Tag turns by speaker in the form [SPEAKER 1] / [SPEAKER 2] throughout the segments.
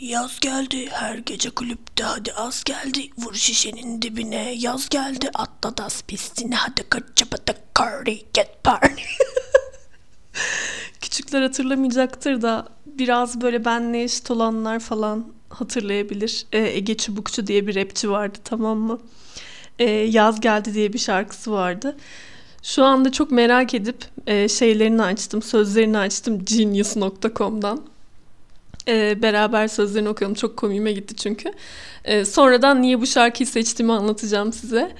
[SPEAKER 1] Yaz geldi her gece kulüpte hadi az geldi vur şişenin dibine yaz geldi atla das pistine hadi kaç çapata carry get party.
[SPEAKER 2] Küçükler hatırlamayacaktır da biraz böyle benle eşit olanlar falan hatırlayabilir. Ee, Ege Çubukçu diye bir rapçi vardı tamam mı? Ee, Yaz Geldi diye bir şarkısı vardı. Şu anda çok merak edip e, şeylerini açtım, sözlerini açtım genius.com'dan. E, beraber sözlerini okuyalım. Çok komiğime gitti çünkü. E, sonradan niye bu şarkıyı seçtiğimi anlatacağım size.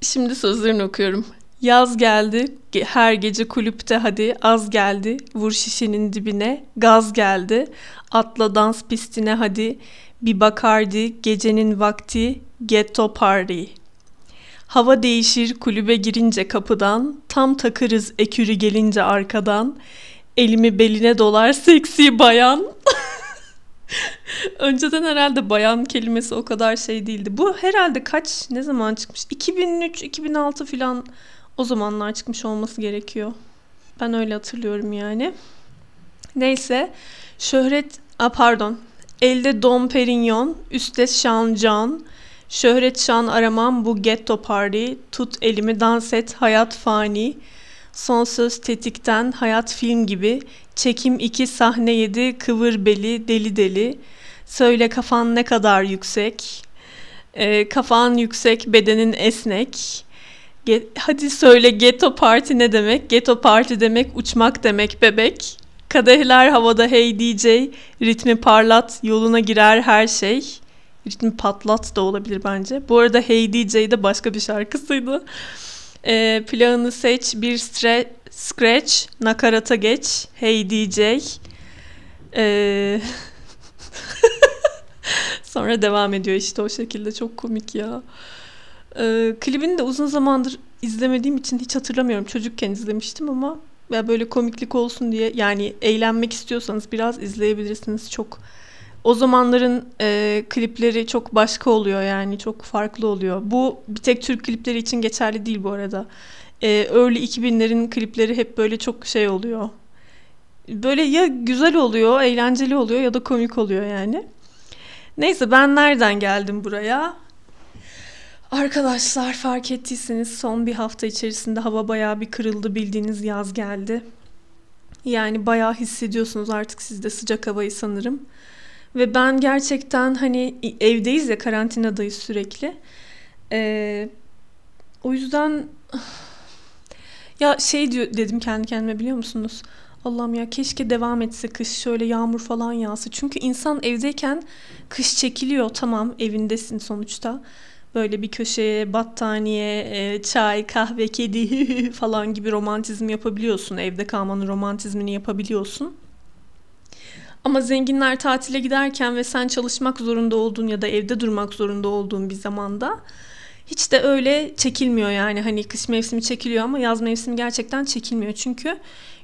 [SPEAKER 2] Şimdi sözlerini okuyorum. Yaz geldi, her gece kulüpte hadi az geldi, vur şişenin dibine, gaz geldi, atla dans pistine hadi, bir bakardi, gecenin vakti, ghetto party. Hava değişir kulübe girince kapıdan, tam takırız ekürü gelince arkadan, elimi beline dolar seksi bayan. Önceden herhalde bayan kelimesi o kadar şey değildi. Bu herhalde kaç, ne zaman çıkmış? 2003-2006 filan o zamanlar çıkmış olması gerekiyor. Ben öyle hatırlıyorum yani. Neyse. Şöhret, a pardon. Elde Dom Perignon, üstte Şancan. Şöhret şan aramam bu ghetto party. Tut elimi dans et hayat fani. Son söz tetikten hayat film gibi. Çekim iki sahne yedi kıvır beli deli deli. Söyle kafan ne kadar yüksek. E, kafan yüksek bedenin esnek. Get, hadi söyle ghetto party ne demek? Ghetto party demek uçmak demek bebek. Kadehler havada hey DJ, ritmi parlat, yoluna girer her şey. Ritmi patlat da olabilir bence. Bu arada Hey DJ de başka bir şarkısıydı. E, planını seç, bir stre scratch, nakarata geç, Hey DJ. E, sonra devam ediyor işte o şekilde. Çok komik ya. E, klibini de uzun zamandır izlemediğim için hiç hatırlamıyorum. Çocukken izlemiştim ama ya böyle komiklik olsun diye yani eğlenmek istiyorsanız biraz izleyebilirsiniz. Çok o zamanların e, klipleri çok başka oluyor yani çok farklı oluyor. Bu bir tek Türk klipleri için geçerli değil bu arada. E, early 2000'lerin klipleri hep böyle çok şey oluyor. Böyle ya güzel oluyor, eğlenceli oluyor ya da komik oluyor yani. Neyse ben nereden geldim buraya? Arkadaşlar fark ettiyseniz son bir hafta içerisinde hava bayağı bir kırıldı bildiğiniz yaz geldi. Yani bayağı hissediyorsunuz artık sizde sıcak havayı sanırım. Ve ben gerçekten hani evdeyiz ya karantinadayız sürekli. Ee, o yüzden ya şey diyor dedim kendi kendime biliyor musunuz? Allah'ım ya keşke devam etse kış şöyle yağmur falan yağsa. Çünkü insan evdeyken kış çekiliyor tamam evindesin sonuçta. Böyle bir köşeye battaniye, e, çay, kahve, kedi falan gibi romantizm yapabiliyorsun. Evde kalmanın romantizmini yapabiliyorsun. Ama zenginler tatile giderken ve sen çalışmak zorunda olduğun ya da evde durmak zorunda olduğun bir zamanda hiç de öyle çekilmiyor yani hani kış mevsimi çekiliyor ama yaz mevsimi gerçekten çekilmiyor. Çünkü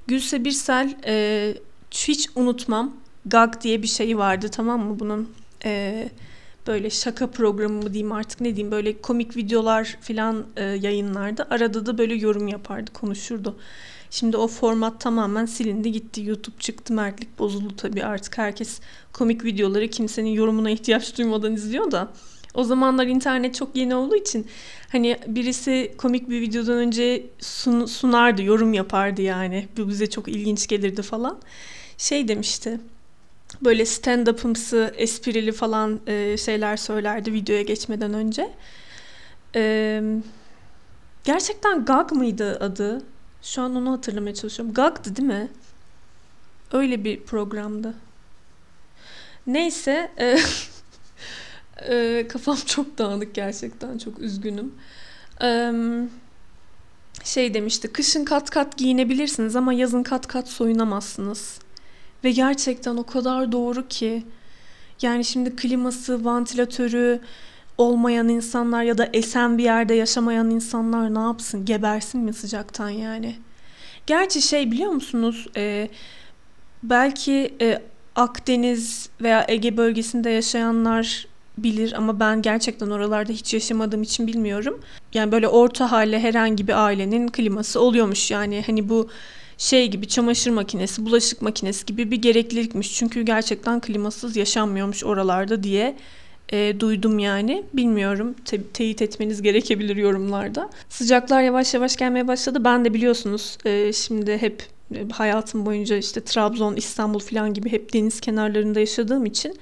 [SPEAKER 2] Gülse Birsel e, hiç unutmam Gag diye bir şey vardı tamam mı bunun e, böyle şaka programı mı diyeyim artık ne diyeyim böyle komik videolar filan e, yayınlardı. Arada da böyle yorum yapardı konuşurdu. Şimdi o format tamamen silindi gitti. YouTube çıktı, mertlik bozuldu tabii artık. Herkes komik videoları kimsenin yorumuna ihtiyaç duymadan izliyor da. O zamanlar internet çok yeni olduğu için hani birisi komik bir videodan önce sun, sunardı, yorum yapardı yani. Bu bize çok ilginç gelirdi falan. Şey demişti. Böyle stand-up'ımsı, esprili falan e, şeyler söylerdi videoya geçmeden önce. E, gerçekten Gag mıydı adı? Şu an onu hatırlamaya çalışıyorum. Gag'dı değil mi? Öyle bir programdı. Neyse. E, e, kafam çok dağınık gerçekten. Çok üzgünüm. E, şey demişti. Kışın kat kat giyinebilirsiniz ama yazın kat kat soyunamazsınız. Ve gerçekten o kadar doğru ki. Yani şimdi kliması, vantilatörü, olmayan insanlar ya da esen bir yerde yaşamayan insanlar ne yapsın? Gebersin mi sıcaktan yani? Gerçi şey biliyor musunuz? E, belki e, Akdeniz veya Ege bölgesinde yaşayanlar bilir ama ben gerçekten oralarda hiç yaşamadığım için bilmiyorum. Yani böyle orta halle herhangi bir ailenin kliması oluyormuş. Yani hani bu şey gibi çamaşır makinesi, bulaşık makinesi gibi bir gereklilikmiş. Çünkü gerçekten klimasız yaşanmıyormuş oralarda diye e, duydum yani. Bilmiyorum. Te- teyit etmeniz gerekebilir yorumlarda. Sıcaklar yavaş yavaş gelmeye başladı. Ben de biliyorsunuz e, şimdi hep e, hayatım boyunca işte Trabzon, İstanbul falan gibi hep deniz kenarlarında yaşadığım için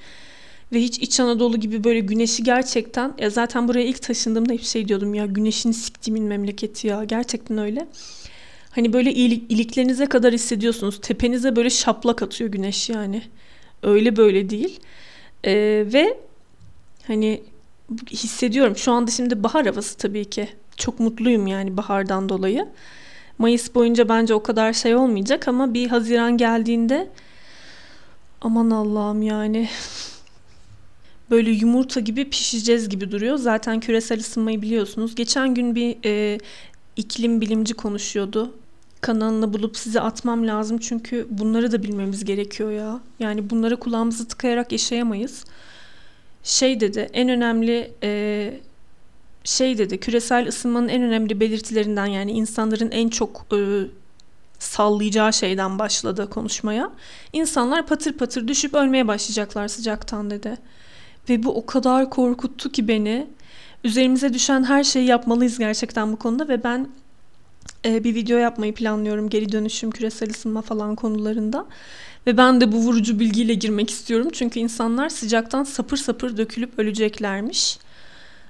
[SPEAKER 2] ve hiç İç Anadolu gibi böyle güneşi gerçekten ya zaten buraya ilk taşındığımda hep şey diyordum ya güneşin siktiğimin memleketi ya gerçekten öyle. Hani böyle ilik, iliklerinize kadar hissediyorsunuz. Tepenize böyle şaplak atıyor güneş yani. Öyle böyle değil. Ee, ve hani hissediyorum. Şu anda şimdi bahar havası tabii ki. Çok mutluyum yani bahardan dolayı. Mayıs boyunca bence o kadar şey olmayacak ama bir Haziran geldiğinde aman Allah'ım yani böyle yumurta gibi pişeceğiz gibi duruyor. Zaten küresel ısınmayı biliyorsunuz. Geçen gün bir e, iklim bilimci konuşuyordu. Kanalını bulup size atmam lazım çünkü bunları da bilmemiz gerekiyor ya. Yani bunları kulağımızı tıkayarak yaşayamayız. Şey dedi en önemli e, şey dedi küresel ısınmanın en önemli belirtilerinden yani insanların en çok e, sallayacağı şeyden başladı konuşmaya. İnsanlar patır patır düşüp ölmeye başlayacaklar sıcaktan dedi. Ve bu o kadar korkuttu ki beni. Üzerimize düşen her şeyi yapmalıyız gerçekten bu konuda ve ben e, bir video yapmayı planlıyorum geri dönüşüm, küresel ısınma falan konularında. Ve ben de bu vurucu bilgiyle girmek istiyorum. Çünkü insanlar sıcaktan sapır sapır dökülüp öleceklermiş.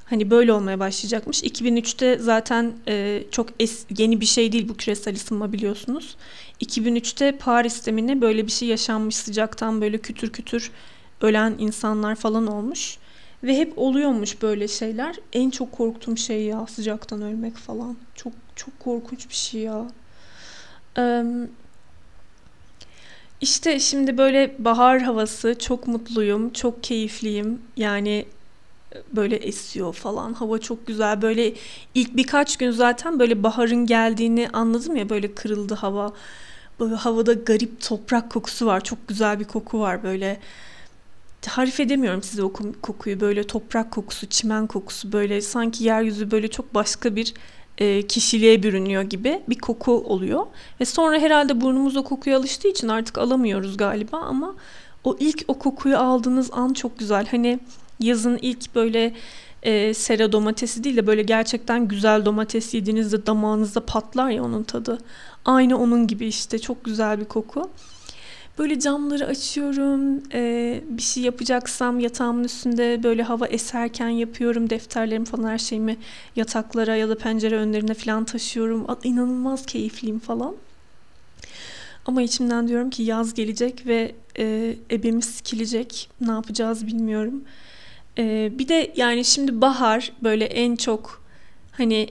[SPEAKER 2] Hani böyle olmaya başlayacakmış. 2003'te zaten e, çok es, yeni bir şey değil bu küresel ısınma biliyorsunuz. 2003'te Paris'te mi ne böyle bir şey yaşanmış sıcaktan böyle kütür kütür ölen insanlar falan olmuş. Ve hep oluyormuş böyle şeyler. En çok korktuğum şey ya sıcaktan ölmek falan. Çok çok korkunç bir şey ya. Ee, işte şimdi böyle bahar havası çok mutluyum, çok keyifliyim. Yani böyle esiyor falan. Hava çok güzel. Böyle ilk birkaç gün zaten böyle baharın geldiğini anladım ya böyle kırıldı hava. Böyle havada garip toprak kokusu var. Çok güzel bir koku var böyle tarif edemiyorum size o kokuyu böyle toprak kokusu, çimen kokusu böyle sanki yeryüzü böyle çok başka bir e, kişiliğe bürünüyor gibi bir koku oluyor. Ve sonra herhalde burnumuz o kokuya alıştığı için artık alamıyoruz galiba ama o ilk o kokuyu aldığınız an çok güzel. Hani yazın ilk böyle e, sera domatesi değil de böyle gerçekten güzel domates yediğinizde damağınızda patlar ya onun tadı. Aynı onun gibi işte çok güzel bir koku. Böyle camları açıyorum. Ee, bir şey yapacaksam yatağımın üstünde böyle hava eserken yapıyorum. Defterlerimi falan her şeyimi yataklara ya da pencere önlerine falan taşıyorum. İnanılmaz keyifliyim falan. Ama içimden diyorum ki yaz gelecek ve e, ebemiz sikilecek. Ne yapacağız bilmiyorum. E, bir de yani şimdi bahar böyle en çok hani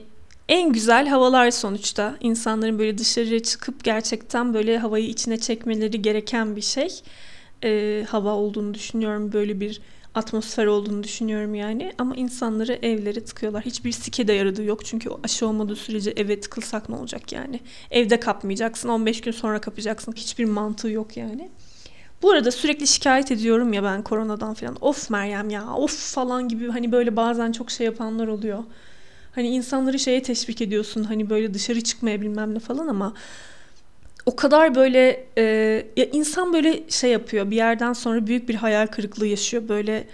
[SPEAKER 2] en güzel havalar sonuçta. İnsanların böyle dışarıya çıkıp gerçekten böyle havayı içine çekmeleri gereken bir şey. Ee, hava olduğunu düşünüyorum. Böyle bir atmosfer olduğunu düşünüyorum yani. Ama insanları evlere tıkıyorlar. Hiçbir sike de yaradığı yok. Çünkü aşı olmadığı sürece eve tıkılsak ne olacak yani? Evde kapmayacaksın. 15 gün sonra kapacaksın. Hiçbir mantığı yok yani. Bu arada sürekli şikayet ediyorum ya ben koronadan falan. Of Meryem ya of falan gibi hani böyle bazen çok şey yapanlar oluyor. Hani insanları şeye teşvik ediyorsun hani böyle dışarı çıkmaya bilmem ne falan ama o kadar böyle e, ya insan böyle şey yapıyor bir yerden sonra büyük bir hayal kırıklığı yaşıyor. Böyle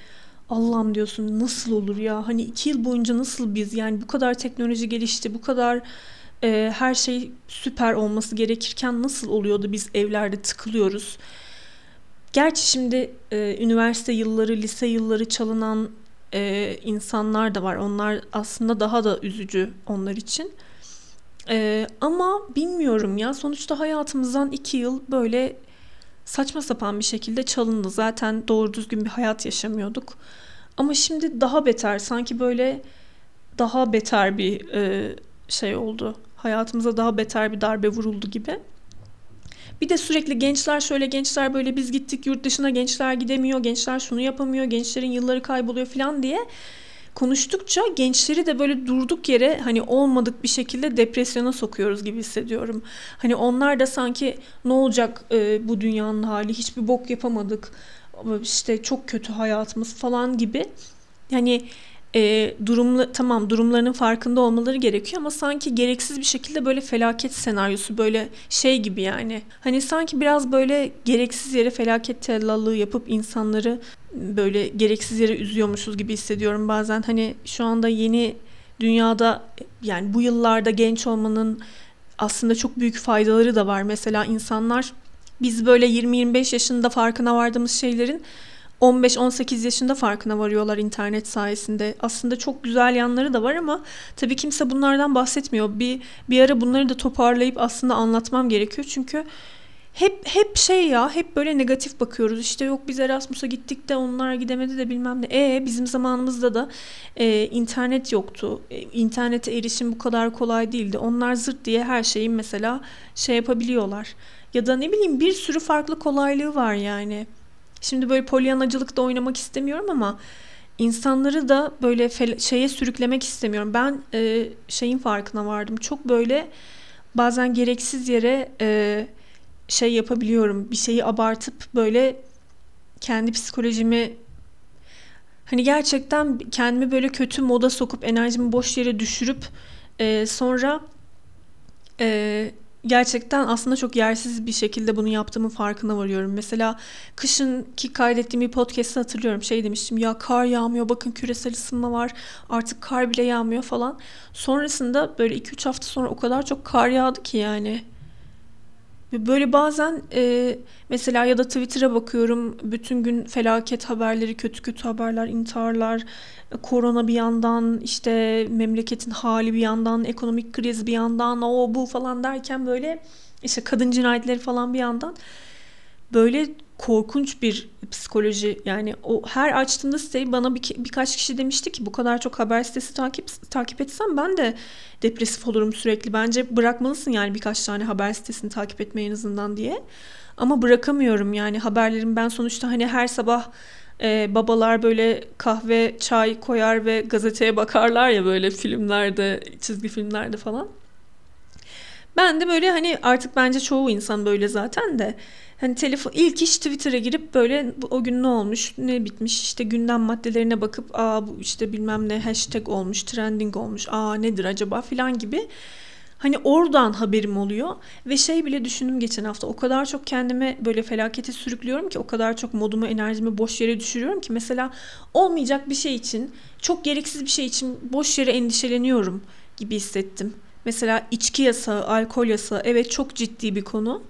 [SPEAKER 2] Allah'ım diyorsun nasıl olur ya? Hani iki yıl boyunca nasıl biz? Yani bu kadar teknoloji gelişti bu kadar e, her şey süper olması gerekirken nasıl oluyordu? Biz evlerde tıkılıyoruz. Gerçi şimdi e, üniversite yılları, lise yılları çalınan e, insanlar da var. Onlar aslında daha da üzücü onlar için. E, ama bilmiyorum ya sonuçta hayatımızdan iki yıl böyle saçma sapan bir şekilde çalındı. Zaten doğru düzgün bir hayat yaşamıyorduk. Ama şimdi daha beter sanki böyle daha beter bir e, şey oldu. Hayatımıza daha beter bir darbe vuruldu gibi. Bir de sürekli gençler şöyle gençler böyle biz gittik yurt dışına gençler gidemiyor, gençler şunu yapamıyor, gençlerin yılları kayboluyor falan diye konuştukça gençleri de böyle durduk yere hani olmadık bir şekilde depresyona sokuyoruz gibi hissediyorum. Hani onlar da sanki ne olacak e, bu dünyanın hali hiçbir bok yapamadık işte çok kötü hayatımız falan gibi. Yani e, durumla tamam durumlarının farkında olmaları gerekiyor ama sanki gereksiz bir şekilde böyle felaket senaryosu böyle şey gibi yani. Hani sanki biraz böyle gereksiz yere felaket tellallığı yapıp insanları böyle gereksiz yere üzüyormuşuz gibi hissediyorum bazen. Hani şu anda yeni dünyada yani bu yıllarda genç olmanın aslında çok büyük faydaları da var. Mesela insanlar biz böyle 20-25 yaşında farkına vardığımız şeylerin 15-18 yaşında farkına varıyorlar internet sayesinde. Aslında çok güzel yanları da var ama tabii kimse bunlardan bahsetmiyor. Bir bir ara bunları da toparlayıp aslında anlatmam gerekiyor. Çünkü hep hep şey ya hep böyle negatif bakıyoruz. İşte yok biz Erasmus'a gittik de onlar gidemedi de bilmem ne. E bizim zamanımızda da e, internet yoktu. E, internete erişim bu kadar kolay değildi. Onlar zırt diye her şeyi mesela şey yapabiliyorlar. Ya da ne bileyim bir sürü farklı kolaylığı var yani. Şimdi böyle polyanacılıkta oynamak istemiyorum ama insanları da böyle şeye sürüklemek istemiyorum. Ben e, şeyin farkına vardım. Çok böyle bazen gereksiz yere e, şey yapabiliyorum. Bir şeyi abartıp böyle kendi psikolojimi hani gerçekten kendimi böyle kötü moda sokup enerjimi boş yere düşürüp e, sonra e, gerçekten aslında çok yersiz bir şekilde bunu yaptığımın farkına varıyorum. Mesela kışın ki kaydettiğim bir podcast'ı hatırlıyorum. Şey demiştim ya kar yağmıyor bakın küresel ısınma var artık kar bile yağmıyor falan. Sonrasında böyle 2-3 hafta sonra o kadar çok kar yağdı ki yani. Böyle bazen e, mesela ya da Twitter'a bakıyorum bütün gün felaket haberleri, kötü kötü haberler, intiharlar, korona bir yandan, işte memleketin hali bir yandan, ekonomik kriz bir yandan, o bu falan derken böyle işte kadın cinayetleri falan bir yandan böyle korkunç bir psikoloji yani o her açtığında siteyi bana bir, birkaç kişi demişti ki bu kadar çok haber sitesi takip takip etsem ben de depresif olurum sürekli. Bence bırakmalısın yani birkaç tane haber sitesini takip etme en azından diye. Ama bırakamıyorum yani haberlerim ben sonuçta hani her sabah e, babalar böyle kahve çay koyar ve gazeteye bakarlar ya böyle filmlerde çizgi filmlerde falan. Ben de böyle hani artık bence çoğu insan böyle zaten de hani telefon ilk iş Twitter'a girip böyle o gün ne olmuş, ne bitmiş işte gündem maddelerine bakıp aa bu işte bilmem ne hashtag olmuş, trending olmuş, aa nedir acaba filan gibi Hani oradan haberim oluyor ve şey bile düşündüm geçen hafta o kadar çok kendime böyle felakete sürüklüyorum ki o kadar çok modumu enerjimi boş yere düşürüyorum ki mesela olmayacak bir şey için çok gereksiz bir şey için boş yere endişeleniyorum gibi hissettim. Mesela içki yasağı, alkol yasağı evet çok ciddi bir konu.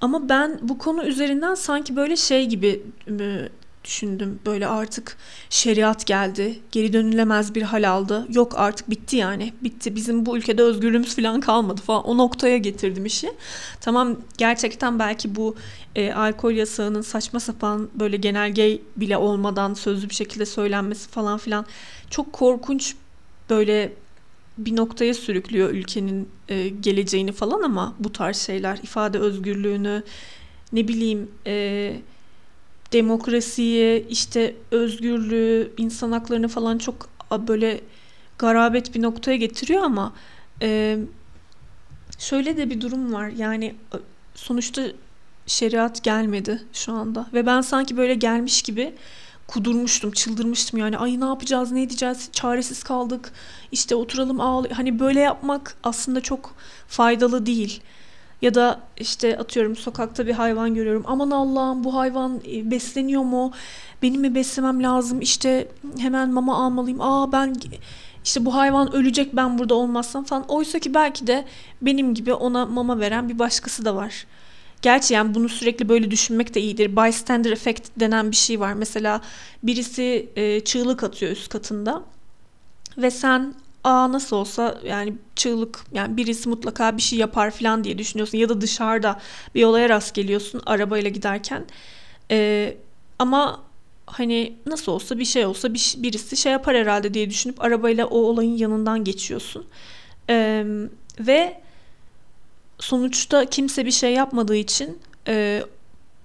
[SPEAKER 2] Ama ben bu konu üzerinden sanki böyle şey gibi düşündüm. Böyle artık şeriat geldi. Geri dönülemez bir hal aldı. Yok artık bitti yani. Bitti. Bizim bu ülkede özgürlüğümüz falan kalmadı falan. O noktaya getirdim işi. Tamam gerçekten belki bu e, alkol yasağının saçma sapan böyle genelge bile olmadan sözlü bir şekilde söylenmesi falan filan çok korkunç böyle bir noktaya sürüklüyor ülkenin e, geleceğini falan ama bu tarz şeyler ifade özgürlüğünü ne bileyim e, demokrasiyi işte özgürlüğü insan haklarını falan çok böyle garabet bir noktaya getiriyor ama e, şöyle de bir durum var. Yani sonuçta şeriat gelmedi şu anda ve ben sanki böyle gelmiş gibi kudurmuştum, çıldırmıştım yani. Ay ne yapacağız, ne edeceğiz, çaresiz kaldık. İşte oturalım ağlay. Hani böyle yapmak aslında çok faydalı değil. Ya da işte atıyorum sokakta bir hayvan görüyorum. Aman Allah'ım bu hayvan e, besleniyor mu? Benim mi beslemem lazım? İşte hemen mama almalıyım. Aa ben işte bu hayvan ölecek ben burada olmazsam falan. Oysa ki belki de benim gibi ona mama veren bir başkası da var. Gerçi yani bunu sürekli böyle düşünmek de iyidir. Bystander effect denen bir şey var. Mesela birisi e, çığlık atıyor üst katında ve sen aa nasıl olsa yani çığlık yani birisi mutlaka bir şey yapar falan diye düşünüyorsun ya da dışarıda bir olaya rast geliyorsun arabayla giderken ee, ama hani nasıl olsa bir şey olsa bir, birisi şey yapar herhalde diye düşünüp arabayla o olayın yanından geçiyorsun ee, ve sonuçta kimse bir şey yapmadığı için e,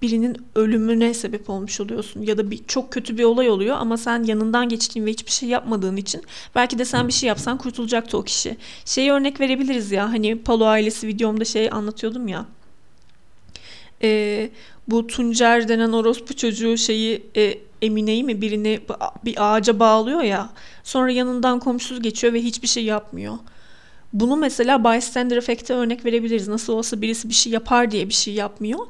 [SPEAKER 2] birinin ölümüne sebep olmuş oluyorsun ya da bir çok kötü bir olay oluyor ama sen yanından geçtiğin ve hiçbir şey yapmadığın için belki de sen bir şey yapsan kurtulacaktı o kişi. Şeyi örnek verebiliriz ya hani Palo ailesi videomda şey anlatıyordum ya. E, bu Tuncer denen orospu çocuğu şeyi e, Emine'yi mi birini bir ağaca bağlıyor ya. Sonra yanından komşusu geçiyor ve hiçbir şey yapmıyor. Bunu mesela bystander efekte örnek verebiliriz. Nasıl olsa birisi bir şey yapar diye bir şey yapmıyor.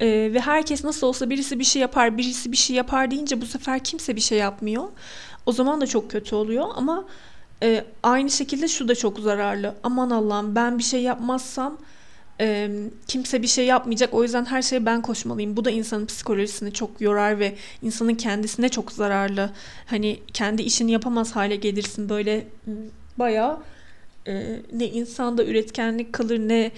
[SPEAKER 2] Ee, ve herkes nasıl olsa birisi bir şey yapar, birisi bir şey yapar deyince bu sefer kimse bir şey yapmıyor. O zaman da çok kötü oluyor ama e, aynı şekilde şu da çok zararlı. Aman Allah'ım ben bir şey yapmazsam e, kimse bir şey yapmayacak. O yüzden her şeye ben koşmalıyım. Bu da insanın psikolojisini çok yorar ve insanın kendisine çok zararlı. Hani kendi işini yapamaz hale gelirsin. Böyle bayağı e, ne insanda üretkenlik kalır ne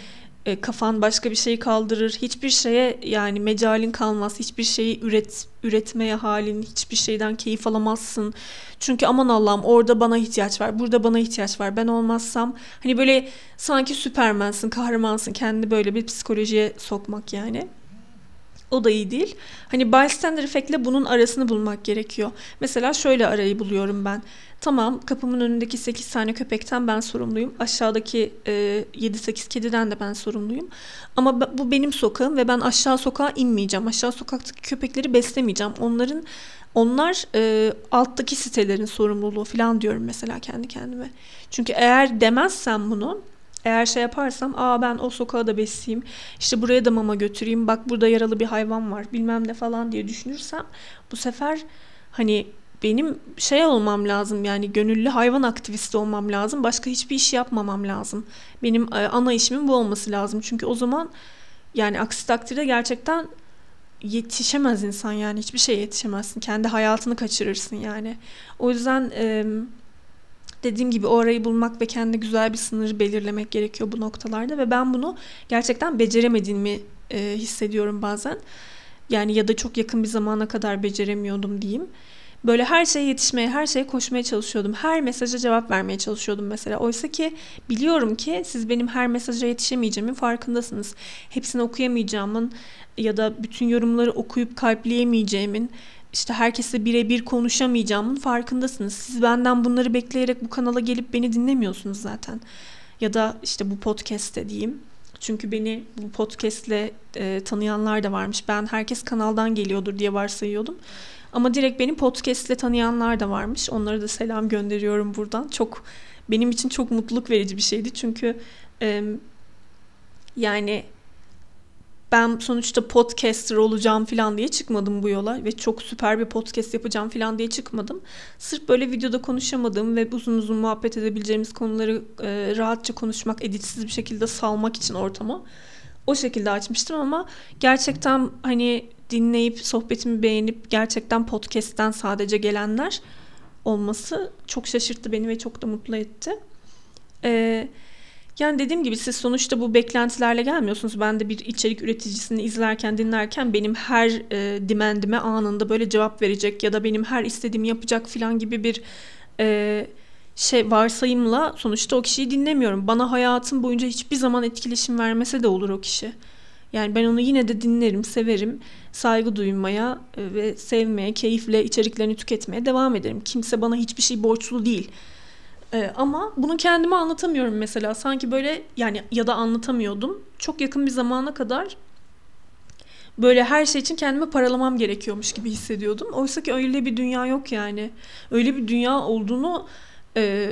[SPEAKER 2] e, kafan başka bir şey kaldırır. Hiçbir şeye yani mecalin kalmaz. Hiçbir şeyi üret üretmeye halin, hiçbir şeyden keyif alamazsın. Çünkü aman Allah'ım orada bana ihtiyaç var, burada bana ihtiyaç var. Ben olmazsam hani böyle sanki süpermensin, kahramansın. Kendini böyle bir psikolojiye sokmak yani. O da iyi değil. Hani bystander efektle bunun arasını bulmak gerekiyor. Mesela şöyle arayı buluyorum ben. Tamam kapımın önündeki 8 tane köpekten ben sorumluyum. Aşağıdaki e, 7-8 kediden de ben sorumluyum. Ama bu benim sokağım ve ben aşağı sokağa inmeyeceğim. Aşağı sokaktaki köpekleri beslemeyeceğim. Onların onlar e, alttaki sitelerin sorumluluğu falan diyorum mesela kendi kendime. Çünkü eğer demezsem bunu eğer şey yaparsam aa ben o sokağa da besleyeyim işte buraya da mama götüreyim bak burada yaralı bir hayvan var bilmem ne falan diye düşünürsem bu sefer hani benim şey olmam lazım yani gönüllü hayvan aktivisti olmam lazım. Başka hiçbir iş yapmamam lazım. Benim e, ana işimin bu olması lazım. Çünkü o zaman yani aksi takdirde gerçekten yetişemez insan yani hiçbir şey yetişemezsin. Kendi hayatını kaçırırsın yani. O yüzden dediğim gibi o arayı bulmak ve kendi güzel bir sınırı belirlemek gerekiyor bu noktalarda ve ben bunu gerçekten beceremediğimi e, hissediyorum bazen. Yani ya da çok yakın bir zamana kadar beceremiyordum diyeyim. Böyle her şeye yetişmeye, her şeye koşmaya çalışıyordum. Her mesaja cevap vermeye çalışıyordum mesela. Oysa ki biliyorum ki siz benim her mesaja yetişemeyeceğimin farkındasınız. Hepsini okuyamayacağımın ya da bütün yorumları okuyup kalpleyemeyeceğimin işte herkesle birebir konuşamayacağımın farkındasınız. Siz benden bunları bekleyerek bu kanala gelip beni dinlemiyorsunuz zaten. Ya da işte bu podcast'te diyeyim. Çünkü beni bu podcast'le e, tanıyanlar da varmış. Ben herkes kanaldan geliyordur diye varsayıyordum. Ama direkt beni podcastle tanıyanlar da varmış. Onlara da selam gönderiyorum buradan. Çok benim için çok mutluluk verici bir şeydi. Çünkü e, yani ben sonuçta podcaster olacağım falan diye çıkmadım bu yola ve çok süper bir podcast yapacağım falan diye çıkmadım. Sırf böyle videoda konuşamadığım ve uzun uzun muhabbet edebileceğimiz konuları e, rahatça konuşmak, editsiz bir şekilde salmak için ortamı o şekilde açmıştım ama gerçekten hani dinleyip sohbetimi beğenip gerçekten podcast'ten sadece gelenler olması çok şaşırttı beni ve çok da mutlu etti. Ee, yani dediğim gibi siz sonuçta bu beklentilerle gelmiyorsunuz. Ben de bir içerik üreticisini izlerken, dinlerken benim her e, dimendime anında böyle cevap verecek ya da benim her istediğimi yapacak falan gibi bir e, şey varsayımla sonuçta o kişiyi dinlemiyorum. Bana hayatım boyunca hiçbir zaman etkileşim vermese de olur o kişi. Yani ben onu yine de dinlerim, severim. Saygı duymaya e, ve sevmeye, keyifle içeriklerini tüketmeye devam ederim. Kimse bana hiçbir şey borçlu değil. Ee, ama bunu kendime anlatamıyorum mesela. Sanki böyle yani ya da anlatamıyordum. Çok yakın bir zamana kadar böyle her şey için kendimi paralamam gerekiyormuş gibi hissediyordum. Oysa ki öyle bir dünya yok yani. Öyle bir dünya olduğunu e,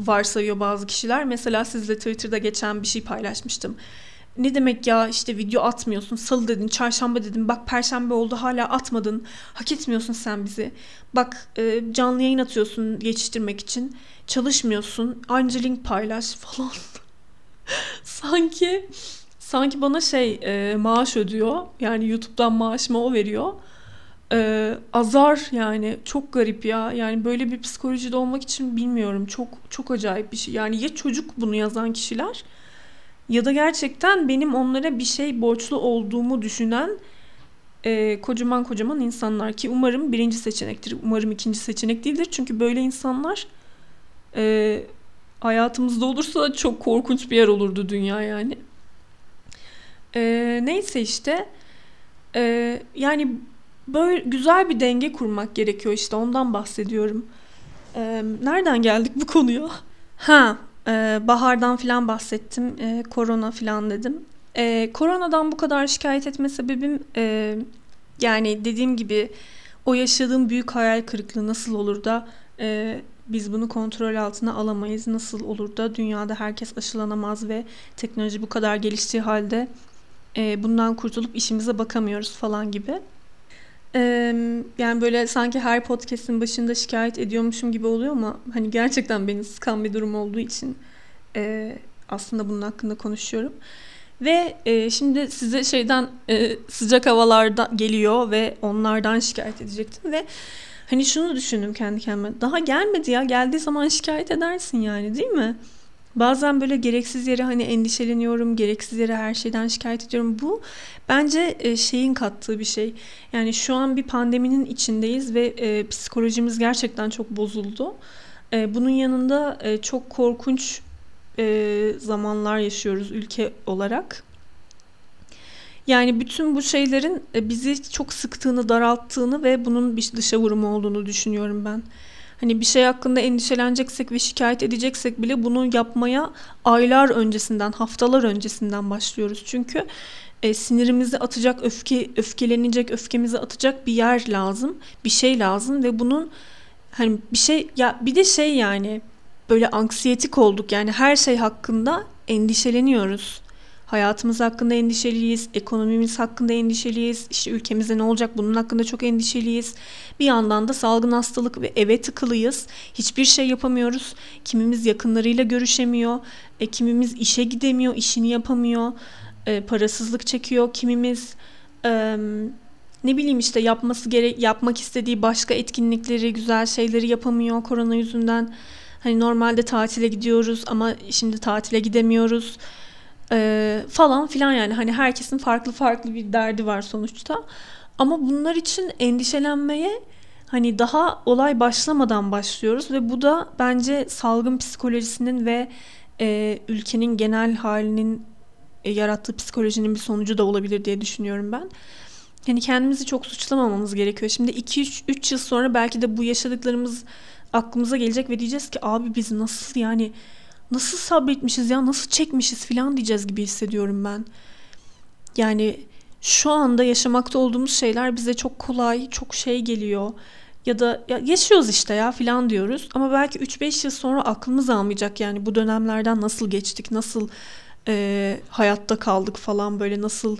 [SPEAKER 2] varsayıyor bazı kişiler. Mesela sizle Twitter'da geçen bir şey paylaşmıştım ne demek ya? İşte video atmıyorsun. Salı dedin çarşamba dedin. Bak perşembe oldu hala atmadın. Hak etmiyorsun sen bizi. Bak e, canlı yayın atıyorsun geçiştirmek için. Çalışmıyorsun. Anca link paylaş falan. Sanki sanki bana şey e, maaş ödüyor. Yani YouTube'dan maaşımı o veriyor. E, azar yani. Çok garip ya. Yani böyle bir psikolojide olmak için bilmiyorum. Çok çok acayip bir şey. Yani ya çocuk bunu yazan kişiler ya da gerçekten benim onlara bir şey borçlu olduğumu düşünen e, kocaman kocaman insanlar ki umarım birinci seçenektir. Umarım ikinci seçenek değildir. Çünkü böyle insanlar e, hayatımızda olursa çok korkunç bir yer olurdu dünya yani. E, neyse işte e, yani böyle güzel bir denge kurmak gerekiyor işte ondan bahsediyorum. E, nereden geldik bu konuya? Ha ee, bahardan filan bahsettim. Ee, korona filan dedim. Ee, koronadan bu kadar şikayet etme sebebim e, yani dediğim gibi o yaşadığım büyük hayal kırıklığı nasıl olur da e, biz bunu kontrol altına alamayız? Nasıl olur da dünyada herkes aşılanamaz ve teknoloji bu kadar geliştiği halde e, bundan kurtulup işimize bakamıyoruz falan gibi. Yani böyle sanki her podcast'in başında şikayet ediyormuşum gibi oluyor ama hani gerçekten beni sıkan bir durum olduğu için aslında bunun hakkında konuşuyorum. Ve şimdi size şeyden sıcak havalarda geliyor ve onlardan şikayet edecektim ve hani şunu düşündüm kendi kendime. Daha gelmedi ya geldiği zaman şikayet edersin yani değil mi? Bazen böyle gereksiz yere hani endişeleniyorum, gereksiz yere her şeyden şikayet ediyorum. Bu bence e, şeyin kattığı bir şey. Yani şu an bir pandeminin içindeyiz ve e, psikolojimiz gerçekten çok bozuldu. E, bunun yanında çok korkunç zamanlar yaşıyoruz ülke olarak. Yani bütün bu şeylerin bizi çok sıktığını, daralttığını ve bunun bir dışa vurumu olduğunu düşünüyorum ben. Hani bir şey hakkında endişeleneceksek ve şikayet edeceksek bile bunu yapmaya aylar öncesinden, haftalar öncesinden başlıyoruz. Çünkü e, sinirimizi atacak, öfke öfkelenecek, öfkemizi atacak bir yer lazım, bir şey lazım ve bunun hani bir şey ya bir de şey yani böyle anksiyetik olduk. Yani her şey hakkında endişeleniyoruz. Hayatımız hakkında endişeliyiz, ekonomimiz hakkında endişeliyiz, işte ülkemizde ne olacak bunun hakkında çok endişeliyiz. Bir yandan da salgın hastalık ve eve tıkılıyız. Hiçbir şey yapamıyoruz. Kimimiz yakınlarıyla görüşemiyor, e, kimimiz işe gidemiyor, işini yapamıyor, e, parasızlık çekiyor, kimimiz e, ne bileyim işte yapması gerek yapmak istediği başka etkinlikleri, güzel şeyleri yapamıyor korona yüzünden. Hani normalde tatile gidiyoruz ama şimdi tatile gidemiyoruz ee, falan filan yani hani herkesin farklı farklı bir derdi var sonuçta. Ama bunlar için endişelenmeye hani daha olay başlamadan başlıyoruz ve bu da bence salgın psikolojisinin ve e, ülkenin genel halinin e, yarattığı psikolojinin bir sonucu da olabilir diye düşünüyorum ben. Yani kendimizi çok suçlamamamız gerekiyor. Şimdi 2-3 yıl sonra belki de bu yaşadıklarımız aklımıza gelecek ve diyeceğiz ki abi biz nasıl yani nasıl sabretmişiz ya nasıl çekmişiz falan diyeceğiz gibi hissediyorum ben. Yani şu anda yaşamakta olduğumuz şeyler bize çok kolay, çok şey geliyor. Ya da ya yaşıyoruz işte ya filan diyoruz. Ama belki 3-5 yıl sonra aklımız almayacak yani bu dönemlerden nasıl geçtik, nasıl e, hayatta kaldık falan böyle nasıl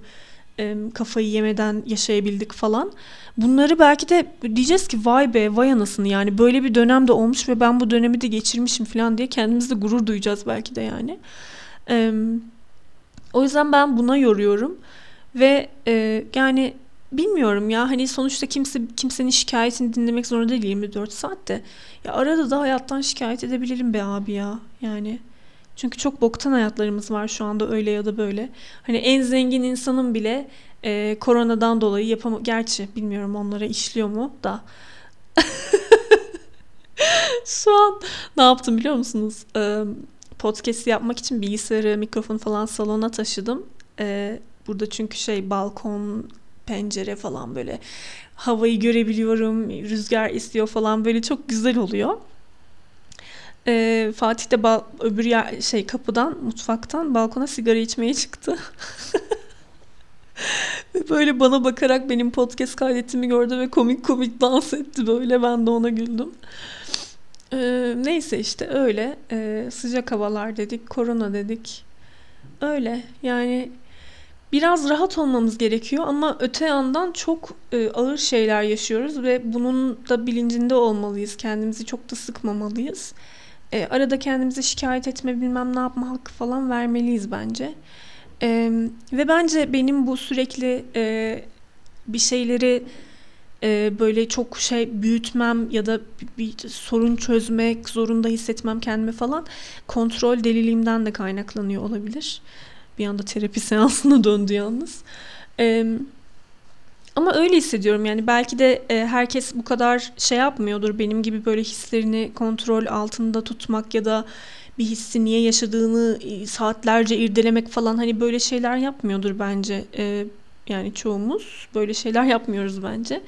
[SPEAKER 2] kafayı yemeden yaşayabildik falan. Bunları belki de diyeceğiz ki vay be vay anasını yani böyle bir dönemde olmuş ve ben bu dönemi de geçirmişim falan diye kendimizde gurur duyacağız belki de yani. O yüzden ben buna yoruyorum ve e, yani bilmiyorum ya hani sonuçta kimse kimsenin şikayetini dinlemek zorunda değil 24 saatte. Ya arada da hayattan şikayet edebilirim be abi ya yani. Çünkü çok boktan hayatlarımız var şu anda öyle ya da böyle. Hani en zengin insanın bile e, koronadan dolayı yapam gerçi bilmiyorum onlara işliyor mu da. şu an ne yaptım biliyor musunuz? E, podcast yapmak için bilgisayarı, mikrofon falan salona taşıdım. E, burada çünkü şey balkon, pencere falan böyle havayı görebiliyorum, rüzgar esiyor falan böyle çok güzel oluyor. Ee, Fatih de ba- öbür yer, şey kapıdan mutfaktan balkona sigara içmeye çıktı. ve böyle bana bakarak benim podcast kaydettiğimi gördü ve komik komik dans etti böyle ben de ona güldüm. Ee, neyse işte öyle ee, sıcak havalar dedik korona dedik öyle yani biraz rahat olmamız gerekiyor ama öte yandan çok e, ağır şeyler yaşıyoruz ve bunun da bilincinde olmalıyız kendimizi çok da sıkmamalıyız. E, arada kendimize şikayet etme bilmem ne yapma hakkı falan vermeliyiz bence. E, ve bence benim bu sürekli e, bir şeyleri e, böyle çok şey büyütmem ya da bir, bir sorun çözmek zorunda hissetmem kendime falan kontrol deliliğimden de kaynaklanıyor olabilir. Bir anda terapi seansına döndü yalnız. Evet ama öyle hissediyorum yani belki de e, herkes bu kadar şey yapmıyordur benim gibi böyle hislerini kontrol altında tutmak ya da bir hissi niye yaşadığını e, saatlerce irdelemek falan hani böyle şeyler yapmıyordur bence. E, yani çoğumuz böyle şeyler yapmıyoruz bence.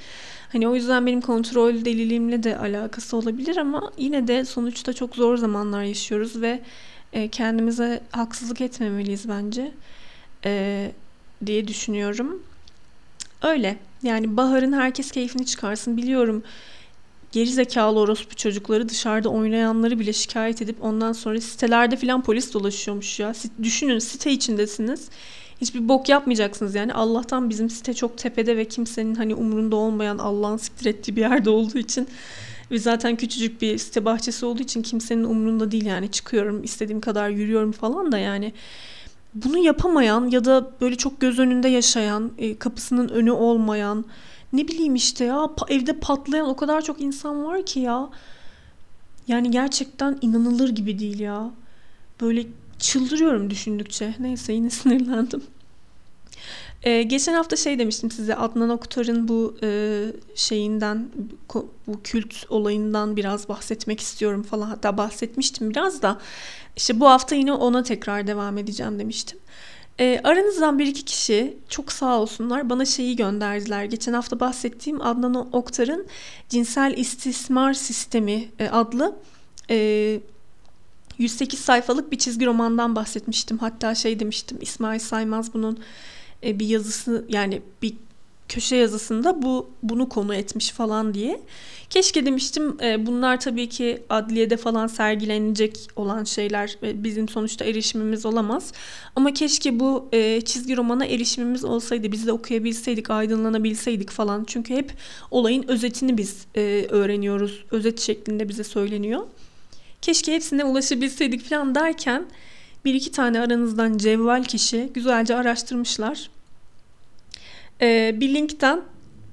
[SPEAKER 2] Hani o yüzden benim kontrol deliliğimle de alakası olabilir ama yine de sonuçta çok zor zamanlar yaşıyoruz ve e, kendimize haksızlık etmemeliyiz bence e, diye düşünüyorum. Öyle. Yani baharın herkes keyfini çıkarsın. Biliyorum geri zekalı orospu çocukları dışarıda oynayanları bile şikayet edip ondan sonra sitelerde falan polis dolaşıyormuş ya. Düşünün site içindesiniz. Hiçbir bok yapmayacaksınız yani. Allah'tan bizim site çok tepede ve kimsenin hani umurunda olmayan Allah'ın siktir ettiği bir yerde olduğu için ve zaten küçücük bir site bahçesi olduğu için kimsenin umurunda değil yani. Çıkıyorum istediğim kadar yürüyorum falan da yani bunu yapamayan ya da böyle çok göz önünde yaşayan, e, kapısının önü olmayan, ne bileyim işte ya evde patlayan o kadar çok insan var ki ya. Yani gerçekten inanılır gibi değil ya. Böyle çıldırıyorum düşündükçe. Neyse yine sinirlendim. Ee, geçen hafta şey demiştim size Adnan Oktar'ın bu e, şeyinden bu kült olayından biraz bahsetmek istiyorum falan hatta bahsetmiştim biraz da işte bu hafta yine ona tekrar devam edeceğim demiştim. E, aranızdan bir iki kişi çok sağ olsunlar bana şeyi gönderdiler. Geçen hafta bahsettiğim Adnan Oktar'ın Cinsel İstismar Sistemi e, adlı e, 108 sayfalık bir çizgi romandan bahsetmiştim. Hatta şey demiştim İsmail Saymaz bunun e, bir yazısı yani bir köşe yazısında bu bunu konu etmiş falan diye. Keşke demiştim e, bunlar tabii ki adliyede falan sergilenecek olan şeyler ve bizim sonuçta erişimimiz olamaz. Ama keşke bu e, çizgi romana erişimimiz olsaydı biz de okuyabilseydik, aydınlanabilseydik falan. Çünkü hep olayın özetini biz e, öğreniyoruz. Özet şeklinde bize söyleniyor. Keşke hepsine ulaşabilseydik falan derken bir iki tane aranızdan cevval kişi güzelce araştırmışlar. Ee, bir linkten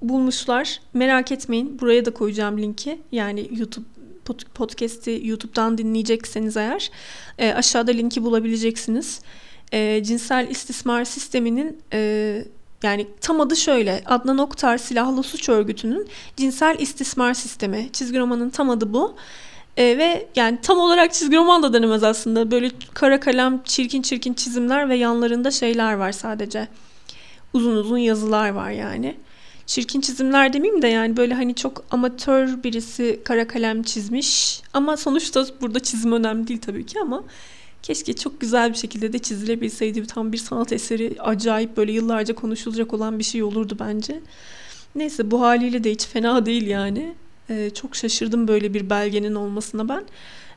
[SPEAKER 2] bulmuşlar. Merak etmeyin. Buraya da koyacağım linki. Yani YouTube podcast'i YouTube'dan dinleyecekseniz eğer e, aşağıda linki bulabileceksiniz. E, cinsel istismar sisteminin e, yani tam adı şöyle. Adnan Oktar Silahlı Suç Örgütü'nün cinsel istismar sistemi. Çizgi romanın tam adı bu. E, ve yani tam olarak çizgi roman da denemez aslında. Böyle kara kalem çirkin çirkin çizimler ve yanlarında şeyler var sadece. Uzun uzun yazılar var yani. Çirkin çizimler demeyeyim de yani böyle hani çok amatör birisi kara kalem çizmiş. Ama sonuçta burada çizim önemli değil tabii ki ama keşke çok güzel bir şekilde de çizilebilseydi. Tam bir sanat eseri acayip böyle yıllarca konuşulacak olan bir şey olurdu bence. Neyse bu haliyle de hiç fena değil yani. Ee, çok şaşırdım böyle bir belgenin olmasına ben.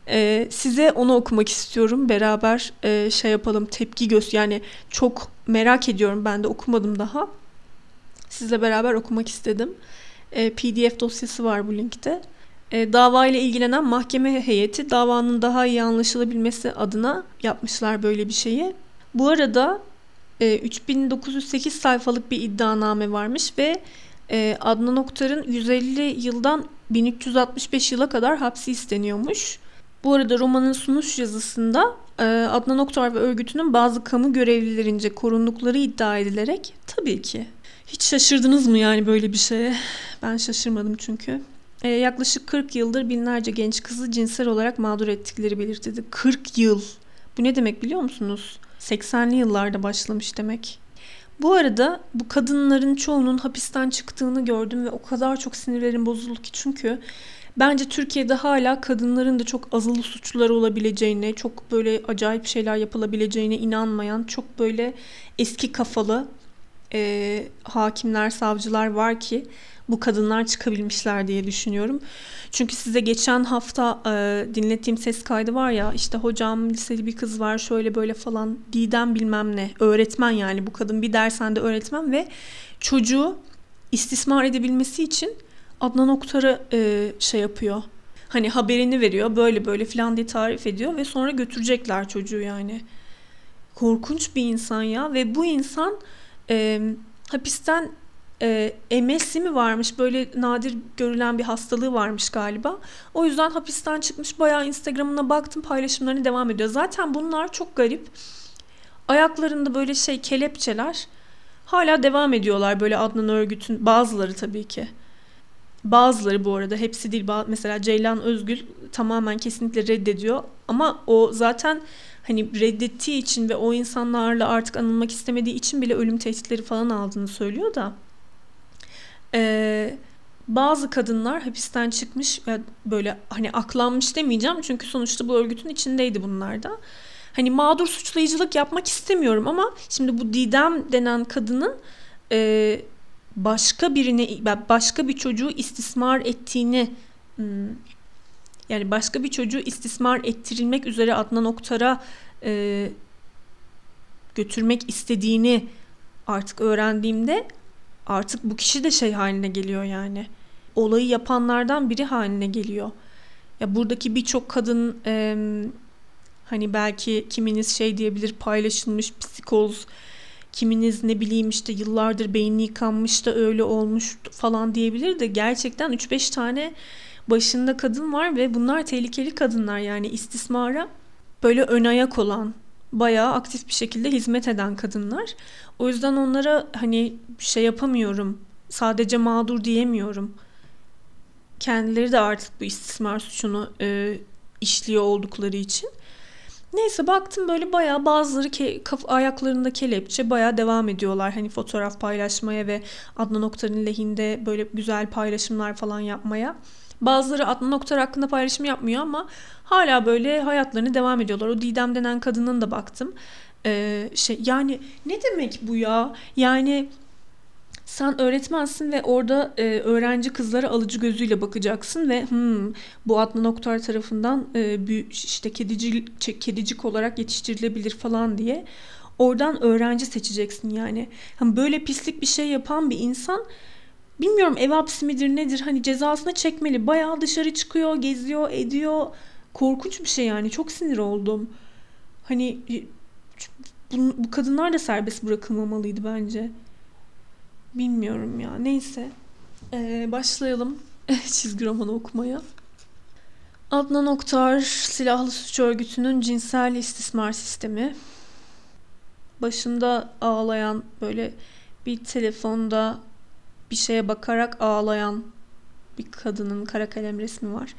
[SPEAKER 2] Ee, size onu okumak istiyorum. Beraber e, şey yapalım tepki göz yani çok merak ediyorum ben de okumadım daha. Sizle beraber okumak istedim. E, PDF dosyası var bu linkte. E, dava ile ilgilenen mahkeme heyeti davanın daha iyi anlaşılabilmesi adına yapmışlar böyle bir şeyi. Bu arada e, 3908 sayfalık bir iddianame varmış ve e, Adnan Oktar'ın 150 yıldan 1365 yıla kadar hapsi isteniyormuş. Bu arada romanın sunuş yazısında e, Adnan Oktar ve örgütünün bazı kamu görevlilerince korundukları iddia edilerek tabii ki. Hiç şaşırdınız mı yani böyle bir şeye? Ben şaşırmadım çünkü. E, yaklaşık 40 yıldır binlerce genç kızı cinsel olarak mağdur ettikleri belirtildi. 40 yıl. Bu ne demek biliyor musunuz? 80'li yıllarda başlamış demek. Bu arada bu kadınların çoğunun hapisten çıktığını gördüm ve o kadar çok sinirlerim bozuldu ki çünkü bence Türkiye'de hala kadınların da çok azılı suçluları olabileceğine, çok böyle acayip şeyler yapılabileceğine inanmayan, çok böyle eski kafalı e, hakimler, savcılar var ki bu kadınlar çıkabilmişler diye düşünüyorum. Çünkü size geçen hafta e, dinlettiğim ses kaydı var ya işte hocam liseli bir kız var şöyle böyle falan Didem bilmem ne öğretmen yani bu kadın bir dershanede öğretmen ve çocuğu istismar edebilmesi için Adnan Oktar'ı e, şey yapıyor. Hani haberini veriyor böyle böyle falan diye tarif ediyor ve sonra götürecekler çocuğu yani. Korkunç bir insan ya ve bu insan e, hapisten e, MS'i mi varmış böyle nadir görülen bir hastalığı varmış galiba. O yüzden hapisten çıkmış bayağı Instagram'ına baktım paylaşımlarını devam ediyor. Zaten bunlar çok garip. Ayaklarında böyle şey kelepçeler hala devam ediyorlar böyle Adnan Örgüt'ün bazıları tabii ki. Bazıları bu arada hepsi değil. Mesela Ceylan Özgül tamamen kesinlikle reddediyor. Ama o zaten hani reddettiği için ve o insanlarla artık anılmak istemediği için bile ölüm tehditleri falan aldığını söylüyor da. Ee, bazı kadınlar hapisten çıkmış böyle hani aklanmış demeyeceğim çünkü sonuçta bu örgütün içindeydi bunlar da. Hani mağdur suçlayıcılık yapmak istemiyorum ama şimdi bu Didem denen kadının e, başka birine başka bir çocuğu istismar ettiğini yani başka bir çocuğu istismar ettirilmek üzere Adnan Oktar'a e, götürmek istediğini artık öğrendiğimde artık bu kişi de şey haline geliyor yani. Olayı yapanlardan biri haline geliyor. Ya buradaki birçok kadın e, hani belki kiminiz şey diyebilir paylaşılmış psikoz, kiminiz ne bileyim işte yıllardır beyni yıkanmış da öyle olmuş falan diyebilir de gerçekten 3-5 tane başında kadın var ve bunlar tehlikeli kadınlar yani istismara böyle ön ayak olan bayağı aktif bir şekilde hizmet eden kadınlar. O yüzden onlara hani şey yapamıyorum. Sadece mağdur diyemiyorum. Kendileri de artık bu istismar suçunu e, işliyor oldukları için. Neyse baktım böyle bayağı bazıları ke- kaf- ayaklarında kelepçe bayağı devam ediyorlar. Hani fotoğraf paylaşmaya ve Adnan Oktar'ın lehinde böyle güzel paylaşımlar falan yapmaya. Bazıları Adnan Oktar hakkında paylaşım yapmıyor ama hala böyle hayatlarını devam ediyorlar. O Didem denen kadının da baktım. Ee, şey yani ne demek bu ya? Yani sen öğretmensin ve orada e, öğrenci kızlara alıcı gözüyle bakacaksın ve hmm, bu Adnan Oktar tarafından e, bir, işte kedici, kedicik olarak yetiştirilebilir falan diye oradan öğrenci seçeceksin yani. Hani böyle pislik bir şey yapan bir insan bilmiyorum ev hapsi midir nedir hani cezasını çekmeli. Bayağı dışarı çıkıyor, geziyor, ediyor. Korkunç bir şey yani. Çok sinir oldum. Hani bu, bu kadınlar da serbest bırakılmamalıydı bence. Bilmiyorum ya. Neyse. Ee, başlayalım çizgi romanı okumaya. Adnan Oktar Silahlı Suç Örgütü'nün cinsel istismar sistemi. Başında ağlayan böyle bir telefonda bir şeye bakarak ağlayan bir kadının kara kalem resmi var.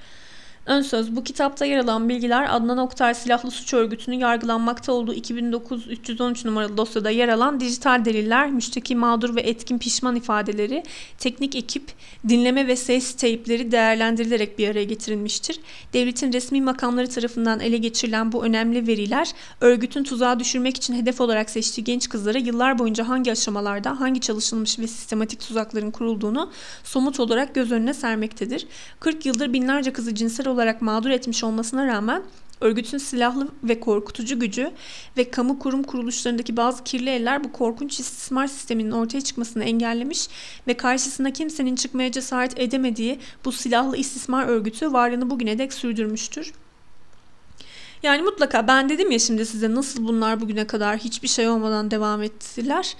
[SPEAKER 2] Ön söz bu kitapta yer alan bilgiler Adnan Oktar Silahlı Suç Örgütü'nün yargılanmakta olduğu 2009 313 numaralı dosyada yer alan dijital deliller, müşteki mağdur ve etkin pişman ifadeleri, teknik ekip, dinleme ve ses teypleri değerlendirilerek bir araya getirilmiştir. Devletin resmi makamları tarafından ele geçirilen bu önemli veriler, örgütün tuzağa düşürmek için hedef olarak seçtiği genç kızlara yıllar boyunca hangi aşamalarda, hangi çalışılmış ve sistematik tuzakların kurulduğunu somut olarak göz önüne sermektedir. 40 yıldır binlerce kızı cinsel olarak mağdur etmiş olmasına rağmen örgütün silahlı ve korkutucu gücü ve kamu kurum kuruluşlarındaki bazı kirli eller bu korkunç istismar sisteminin ortaya çıkmasını engellemiş ve karşısına kimsenin çıkmaya cesaret edemediği bu silahlı istismar örgütü varlığını bugüne dek sürdürmüştür. Yani mutlaka ben dedim ya şimdi size nasıl bunlar bugüne kadar hiçbir şey olmadan devam ettiler.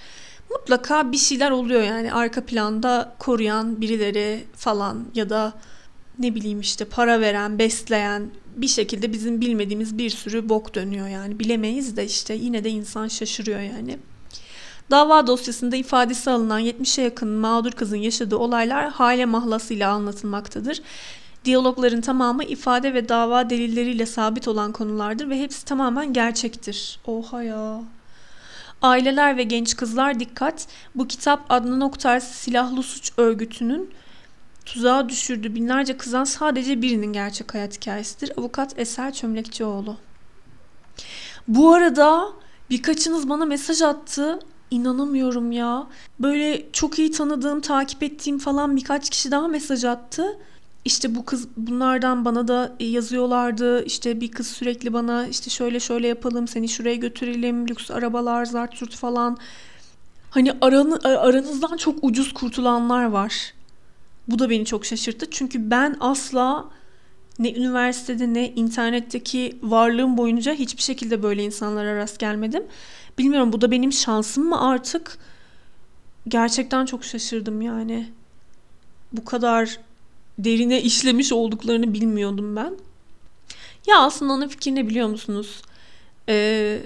[SPEAKER 2] Mutlaka bir şeyler oluyor yani arka planda koruyan birileri falan ya da ne bileyim işte para veren, besleyen bir şekilde bizim bilmediğimiz bir sürü bok dönüyor yani. Bilemeyiz de işte yine de insan şaşırıyor yani. Dava dosyasında ifadesi alınan 70'e yakın mağdur kızın yaşadığı olaylar hale mahlasıyla anlatılmaktadır. Diyalogların tamamı ifade ve dava delilleriyle sabit olan konulardır ve hepsi tamamen gerçektir. Oha ya. Aileler ve genç kızlar dikkat. Bu kitap Adnan Oktar Silahlı Suç Örgütü'nün tuzağa düşürdü binlerce kızan sadece birinin gerçek hayat hikayesidir. Avukat Eser Çömlekçioğlu. Bu arada birkaçınız bana mesaj attı. İnanamıyorum ya. Böyle çok iyi tanıdığım, takip ettiğim falan birkaç kişi daha mesaj attı. İşte bu kız bunlardan bana da yazıyorlardı. İşte bir kız sürekli bana işte şöyle şöyle yapalım, seni şuraya götürelim, lüks arabalar, zart falan. Hani aranı, aranızdan çok ucuz kurtulanlar var. Bu da beni çok şaşırttı. Çünkü ben asla ne üniversitede ne internetteki varlığım boyunca hiçbir şekilde böyle insanlara rast gelmedim. Bilmiyorum bu da benim şansım mı artık? Gerçekten çok şaşırdım yani. Bu kadar derine işlemiş olduklarını bilmiyordum ben. Ya aslında onun fikri ne biliyor musunuz? Ee,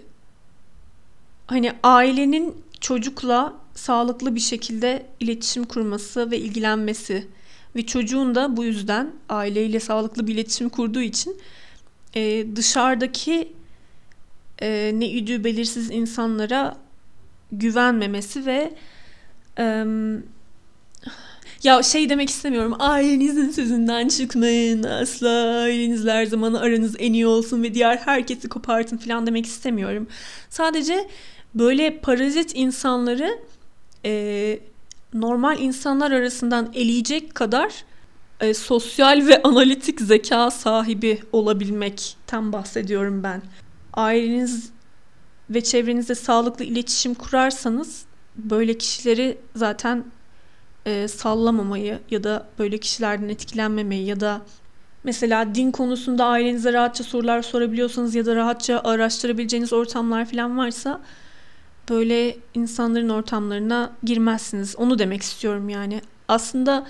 [SPEAKER 2] hani ailenin çocukla sağlıklı bir şekilde iletişim kurması ve ilgilenmesi ve çocuğun da bu yüzden aileyle sağlıklı bir iletişim kurduğu için e, dışarıdaki e, ne idüğü belirsiz insanlara güvenmemesi ve e, ya şey demek istemiyorum ailenizin sözünden çıkmayın asla ailenizle her zaman aranız en iyi olsun ve diğer herkesi kopartın falan demek istemiyorum. Sadece böyle parazit insanları e, normal insanlar arasından eleyecek kadar e, sosyal ve analitik zeka sahibi olabilmekten bahsediyorum ben. Aileniz ve çevrenizde sağlıklı iletişim kurarsanız böyle kişileri zaten e, sallamamayı ya da böyle kişilerden etkilenmemeyi ya da mesela din konusunda ailenize rahatça sorular sorabiliyorsanız ya da rahatça araştırabileceğiniz ortamlar falan varsa böyle insanların ortamlarına girmezsiniz. Onu demek istiyorum yani. Aslında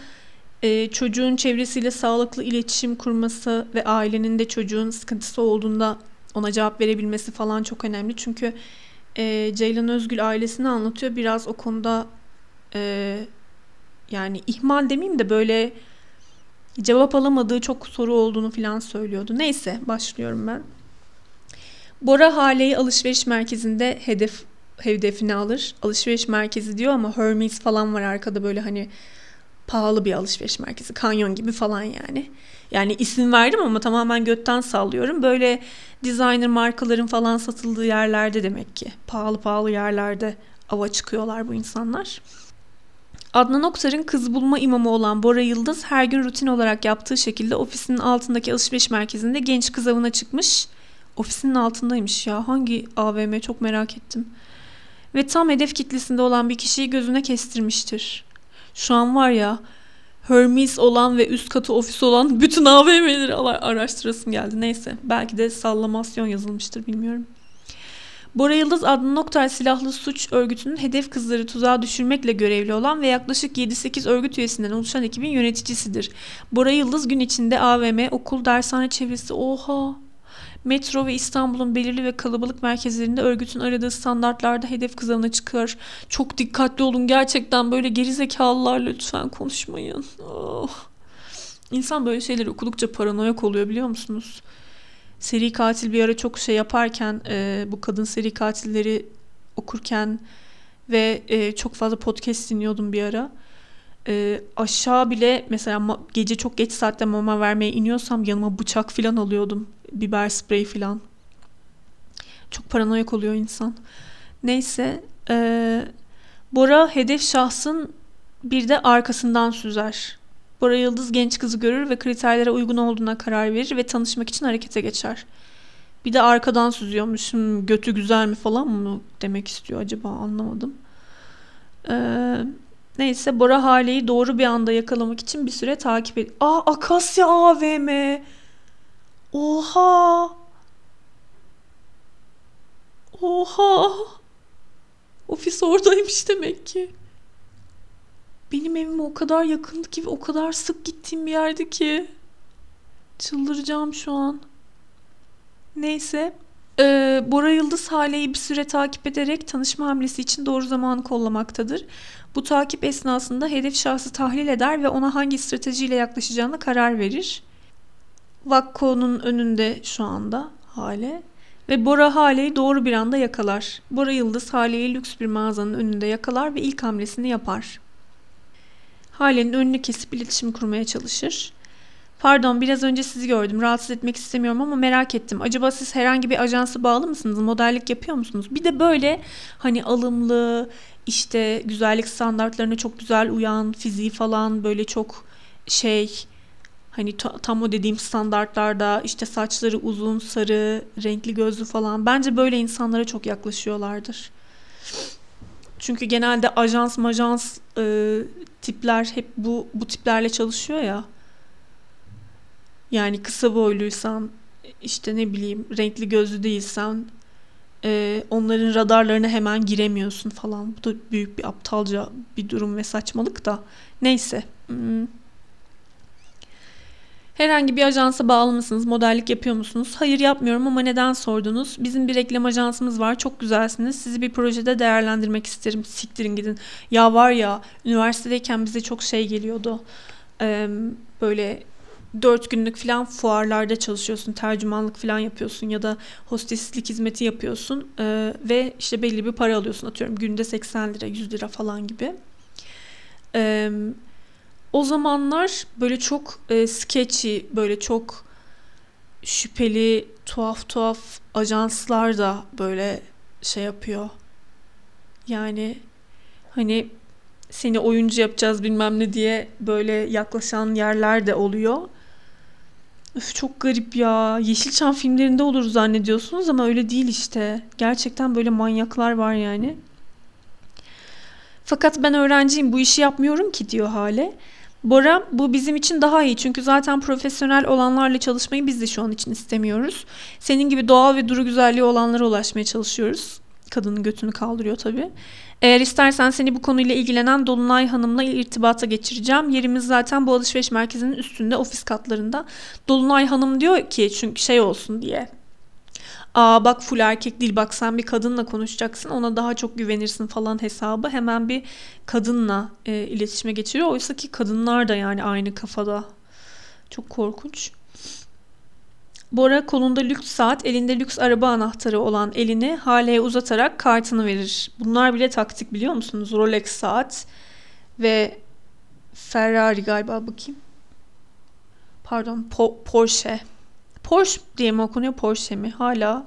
[SPEAKER 2] e, çocuğun çevresiyle sağlıklı iletişim kurması ve ailenin de çocuğun sıkıntısı olduğunda ona cevap verebilmesi falan çok önemli. Çünkü e, Ceylan Özgül ailesini anlatıyor. Biraz o konuda e, yani ihmal demeyeyim de böyle cevap alamadığı çok soru olduğunu falan söylüyordu. Neyse başlıyorum ben. Bora Hale'yi alışveriş merkezinde hedef hedefini alır. Alışveriş merkezi diyor ama Hermes falan var arkada böyle hani pahalı bir alışveriş merkezi. Kanyon gibi falan yani. Yani isim verdim ama tamamen götten sallıyorum. Böyle designer markaların falan satıldığı yerlerde demek ki. Pahalı pahalı yerlerde ava çıkıyorlar bu insanlar. Adnan Oktar'ın kız bulma imamı olan Bora Yıldız her gün rutin olarak yaptığı şekilde ofisinin altındaki alışveriş merkezinde genç kız avına çıkmış. Ofisinin altındaymış ya. Hangi AVM çok merak ettim. Ve tam hedef kitlesinde olan bir kişiyi gözüne kestirmiştir. Şu an var ya Hermes olan ve üst katı ofis olan bütün AVM'leri araştırasım geldi. Neyse belki de sallamasyon yazılmıştır bilmiyorum. Bora Yıldız adlı Noktar Silahlı Suç Örgütü'nün hedef kızları tuzağa düşürmekle görevli olan ve yaklaşık 7-8 örgüt üyesinden oluşan ekibin yöneticisidir. Bora Yıldız gün içinde AVM, okul, dershane çevresi oha Metro ve İstanbul'un belirli ve kalabalık merkezlerinde örgütün aradığı standartlarda hedef kızağına çıkar. Çok dikkatli olun gerçekten böyle gerizekalılarla lütfen konuşmayın. Oh. İnsan böyle şeyleri okudukça paranoyak oluyor biliyor musunuz? Seri katil bir ara çok şey yaparken e, bu kadın seri katilleri okurken ve e, çok fazla podcast dinliyordum bir ara. E, aşağı bile mesela gece çok geç saatte mama vermeye iniyorsam yanıma bıçak falan alıyordum biber spreyi falan. Çok paranoyak oluyor insan. Neyse. E, Bora hedef şahsın bir de arkasından süzer. Bora Yıldız genç kızı görür ve kriterlere uygun olduğuna karar verir ve tanışmak için harekete geçer. Bir de arkadan süzüyormuş. Götü güzel mi falan mı demek istiyor acaba anlamadım. Ee, neyse Bora Hale'yi doğru bir anda yakalamak için bir süre takip ediyor. Aa Akasya AVM. Oha. Oha. Ofis oradaymış demek ki. Benim evime o kadar yakındı ki ve o kadar sık gittiğim bir yerdi ki. Çıldıracağım şu an. Neyse. Ee, Bora Yıldız Hale'yi bir süre takip ederek tanışma hamlesi için doğru zamanı kollamaktadır. Bu takip esnasında hedef şahsı tahlil eder ve ona hangi stratejiyle yaklaşacağına karar verir. Vakko'nun önünde şu anda Hale. Ve Bora Hale'yi doğru bir anda yakalar. Bora Yıldız Hale'yi lüks bir mağazanın önünde yakalar ve ilk hamlesini yapar. Hale'nin önünü kesip iletişim kurmaya çalışır. Pardon biraz önce sizi gördüm. Rahatsız etmek istemiyorum ama merak ettim. Acaba siz herhangi bir ajansa bağlı mısınız? Modellik yapıyor musunuz? Bir de böyle hani alımlı, işte güzellik standartlarına çok güzel uyan, fiziği falan böyle çok şey Hani tam o dediğim standartlarda işte saçları uzun, sarı, renkli gözlü falan. Bence böyle insanlara çok yaklaşıyorlardır. Çünkü genelde ajans majans e, tipler hep bu bu tiplerle çalışıyor ya. Yani kısa boyluysan işte ne bileyim renkli gözlü değilsen e, onların radarlarına hemen giremiyorsun falan. Bu da büyük bir aptalca bir durum ve saçmalık da. Neyse. Hmm. Herhangi bir ajansa bağlı mısınız? Modellik yapıyor musunuz? Hayır yapmıyorum ama neden sordunuz? Bizim bir reklam ajansımız var. Çok güzelsiniz. Sizi bir projede değerlendirmek isterim. Siktirin gidin. Ya var ya üniversitedeyken bize çok şey geliyordu. Ee, böyle dört günlük falan fuarlarda çalışıyorsun. Tercümanlık falan yapıyorsun ya da hosteslik hizmeti yapıyorsun. Ee, ve işte belli bir para alıyorsun. Atıyorum günde 80 lira 100 lira falan gibi. Ee, o zamanlar böyle çok e, sketchy, böyle çok şüpheli, tuhaf tuhaf ajanslar da böyle şey yapıyor. Yani hani seni oyuncu yapacağız bilmem ne diye böyle yaklaşan yerler de oluyor. Üf çok garip ya. Yeşilçam filmlerinde olur zannediyorsunuz ama öyle değil işte. Gerçekten böyle manyaklar var yani. Fakat ben öğrenciyim bu işi yapmıyorum ki diyor Hale. Bora bu bizim için daha iyi çünkü zaten profesyonel olanlarla çalışmayı biz de şu an için istemiyoruz. Senin gibi doğal ve duru güzelliği olanlara ulaşmaya çalışıyoruz. Kadının götünü kaldırıyor tabii. Eğer istersen seni bu konuyla ilgilenen Dolunay Hanım'la irtibata geçireceğim. Yerimiz zaten bu alışveriş merkezinin üstünde ofis katlarında. Dolunay Hanım diyor ki çünkü şey olsun diye. Aa bak full erkek değil bak sen bir kadınla konuşacaksın ona daha çok güvenirsin falan hesabı hemen bir kadınla e, iletişime geçiriyor. Oysa ki kadınlar da yani aynı kafada. Çok korkunç. Bora kolunda lüks saat, elinde lüks araba anahtarı olan elini Hale'ye uzatarak kartını verir. Bunlar bile taktik biliyor musunuz? Rolex saat ve Ferrari galiba bakayım. Pardon, po- Porsche. Porsche diye mi okunuyor, Porsche mi? Hala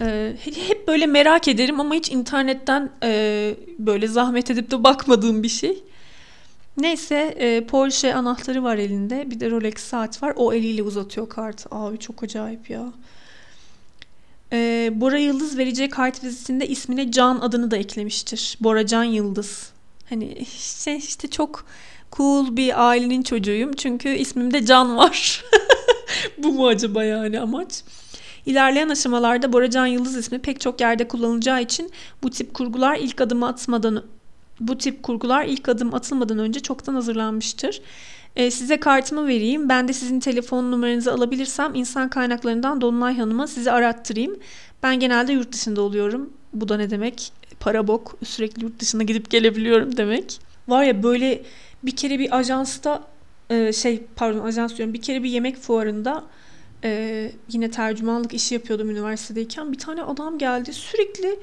[SPEAKER 2] e, hep böyle merak ederim ama hiç internetten e, böyle zahmet edip de bakmadığım bir şey. Neyse e, Porsche anahtarı var elinde. Bir de Rolex saat var. O eliyle uzatıyor kartı. Abi çok acayip ya. E, Bora Yıldız vereceği kart vizitinde ismine Can adını da eklemiştir. Bora Can Yıldız. Hani işte, işte çok cool bir ailenin çocuğuyum. Çünkü ismimde Can var. Bu mu acaba yani amaç? İlerleyen aşamalarda Bora Can Yıldız ismi pek çok yerde kullanılacağı için bu tip kurgular ilk adımı atmadan bu tip kurgular ilk adım atılmadan önce çoktan hazırlanmıştır. E, size kartımı vereyim. Ben de sizin telefon numaranızı alabilirsem insan kaynaklarından Dolunay Hanım'a sizi arattırayım. Ben genelde yurt dışında oluyorum. Bu da ne demek? Para bok. Sürekli yurt dışına gidip gelebiliyorum demek. Var ya böyle bir kere bir ajansta e, şey pardon ajans diyorum bir kere bir yemek fuarında e, yine tercümanlık işi yapıyordum üniversitedeyken bir tane adam geldi sürekli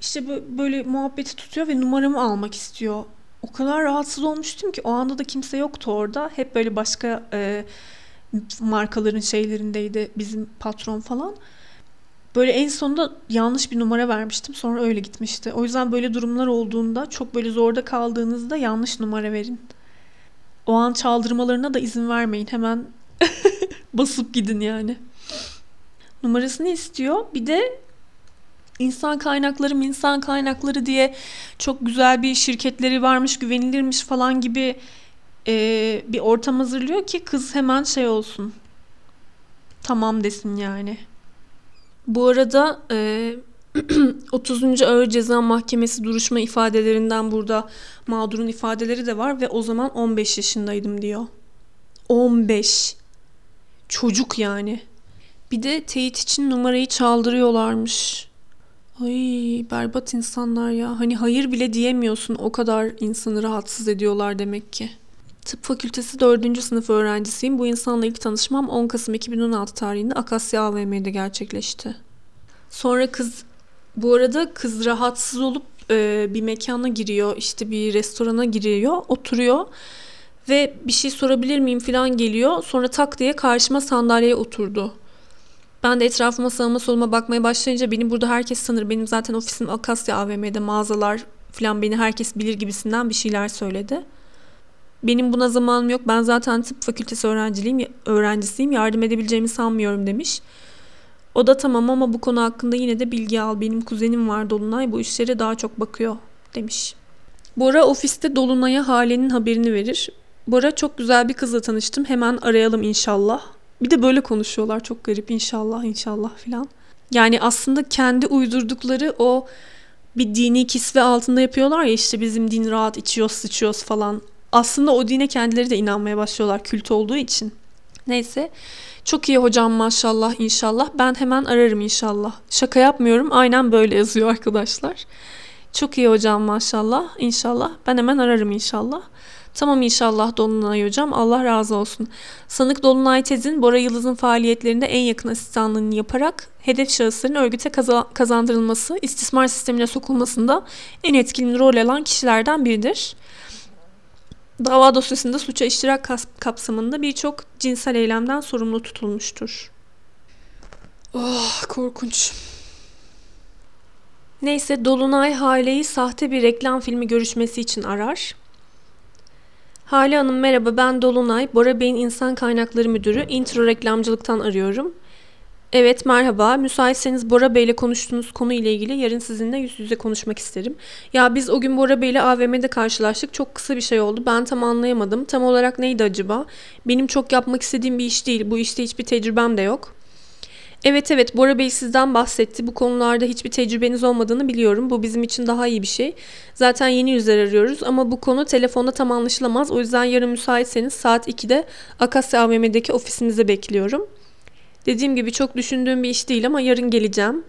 [SPEAKER 2] işte böyle muhabbeti tutuyor ve numaramı almak istiyor. O kadar rahatsız olmuştum ki o anda da kimse yoktu orada. Hep böyle başka e, markaların şeylerindeydi bizim patron falan. Böyle en sonunda yanlış bir numara vermiştim. Sonra öyle gitmişti. O yüzden böyle durumlar olduğunda çok böyle zorda kaldığınızda yanlış numara verin. O an çaldırmalarına da izin vermeyin. Hemen basıp gidin yani. Numarasını istiyor. Bir de insan kaynakları insan kaynakları diye çok güzel bir şirketleri varmış güvenilirmiş falan gibi e, bir ortam hazırlıyor ki kız hemen şey olsun tamam desin yani. Bu arada e, 30. Ağır Ceza Mahkemesi duruşma ifadelerinden burada mağdurun ifadeleri de var ve o zaman 15 yaşındaydım diyor. 15. Çocuk yani. Bir de teyit için numarayı çaldırıyorlarmış. Ay berbat insanlar ya. Hani hayır bile diyemiyorsun. O kadar insanı rahatsız ediyorlar demek ki. Tıp Fakültesi 4. sınıf öğrencisiyim. Bu insanla ilk tanışmam 10 Kasım 2016 tarihinde Akasya AVM'de gerçekleşti. Sonra kız bu arada kız rahatsız olup e, bir mekana giriyor. işte bir restorana giriyor. Oturuyor. Ve bir şey sorabilir miyim falan geliyor. Sonra tak diye karşıma sandalyeye oturdu. Ben de etrafıma sağıma soluma bakmaya başlayınca beni burada herkes sanır. Benim zaten ofisim Akasya AVM'de mağazalar falan beni herkes bilir gibisinden bir şeyler söyledi. Benim buna zamanım yok. Ben zaten tıp fakültesi öğrenciliğim, öğrencisiyim. Yardım edebileceğimi sanmıyorum demiş. O da tamam ama bu konu hakkında yine de bilgi al. Benim kuzenim var Dolunay bu işlere daha çok bakıyor demiş. Bora ofiste Dolunay'a Hale'nin haberini verir. Bora çok güzel bir kızla tanıştım. Hemen arayalım inşallah. Bir de böyle konuşuyorlar çok garip inşallah inşallah filan. Yani aslında kendi uydurdukları o bir dini kisve altında yapıyorlar ya işte bizim din rahat içiyoruz sıçıyoruz falan. Aslında o dine kendileri de inanmaya başlıyorlar kült olduğu için. Neyse çok iyi hocam maşallah inşallah. Ben hemen ararım inşallah. Şaka yapmıyorum aynen böyle yazıyor arkadaşlar. Çok iyi hocam maşallah inşallah. Ben hemen ararım inşallah. Tamam inşallah Dolunay hocam. Allah razı olsun. Sanık Dolunay Tez'in Bora Yıldız'ın faaliyetlerinde en yakın asistanlığını yaparak hedef şahısların örgüte kazandırılması, istismar sistemine sokulmasında en etkili rol alan kişilerden biridir. Dava dosyasında suça iştirak kapsamında birçok cinsel eylemden sorumlu tutulmuştur. Oh korkunç. Neyse Dolunay Hale'yi sahte bir reklam filmi görüşmesi için arar. Hale Hanım merhaba ben Dolunay, Bora Bey'in insan kaynakları müdürü. Intro reklamcılıktan arıyorum. Evet merhaba. Müsaitseniz Bora Bey'le konuştuğunuz konu ile ilgili yarın sizinle yüz yüze konuşmak isterim. Ya biz o gün Bora Bey'le AVM'de karşılaştık. Çok kısa bir şey oldu. Ben tam anlayamadım. Tam olarak neydi acaba? Benim çok yapmak istediğim bir iş değil. Bu işte hiçbir tecrübem de yok. Evet evet Bora Bey sizden bahsetti. Bu konularda hiçbir tecrübeniz olmadığını biliyorum. Bu bizim için daha iyi bir şey. Zaten yeni yüzler arıyoruz ama bu konu telefonda tam anlaşılamaz. O yüzden yarın müsaitseniz saat 2'de Akasya AVM'deki ofisimize bekliyorum. Dediğim gibi çok düşündüğüm bir iş değil ama yarın geleceğim.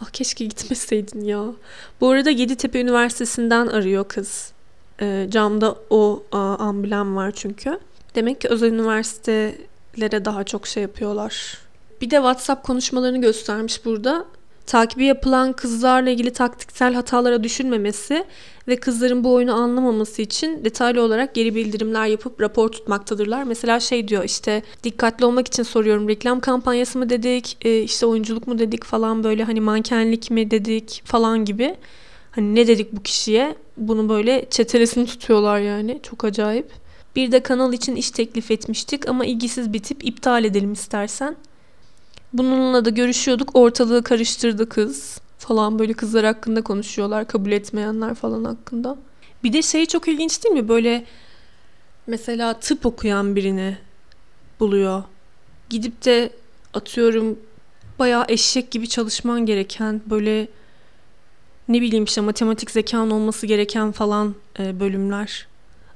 [SPEAKER 2] Ah keşke gitmeseydin ya. Bu arada Yeditepe Üniversitesi'nden arıyor kız. E, camda o a, amblem var çünkü. Demek ki özel üniversitelere daha çok şey yapıyorlar. Bir de WhatsApp konuşmalarını göstermiş burada. Takibi yapılan kızlarla ilgili taktiksel hatalara düşünmemesi ve kızların bu oyunu anlamaması için detaylı olarak geri bildirimler yapıp rapor tutmaktadırlar. Mesela şey diyor işte dikkatli olmak için soruyorum reklam kampanyası mı dedik e, işte oyunculuk mu dedik falan böyle hani mankenlik mi dedik falan gibi. Hani ne dedik bu kişiye bunu böyle çetelesini tutuyorlar yani çok acayip. Bir de kanal için iş teklif etmiştik ama ilgisiz bitip iptal edelim istersen. Bununla da görüşüyorduk. Ortalığı karıştırdı kız falan böyle kızlar hakkında konuşuyorlar. Kabul etmeyenler falan hakkında. Bir de şey çok ilginç değil mi? Böyle mesela tıp okuyan birini buluyor. Gidip de atıyorum bayağı eşek gibi çalışman gereken böyle ne bileyim işte matematik zekan olması gereken falan e, bölümler.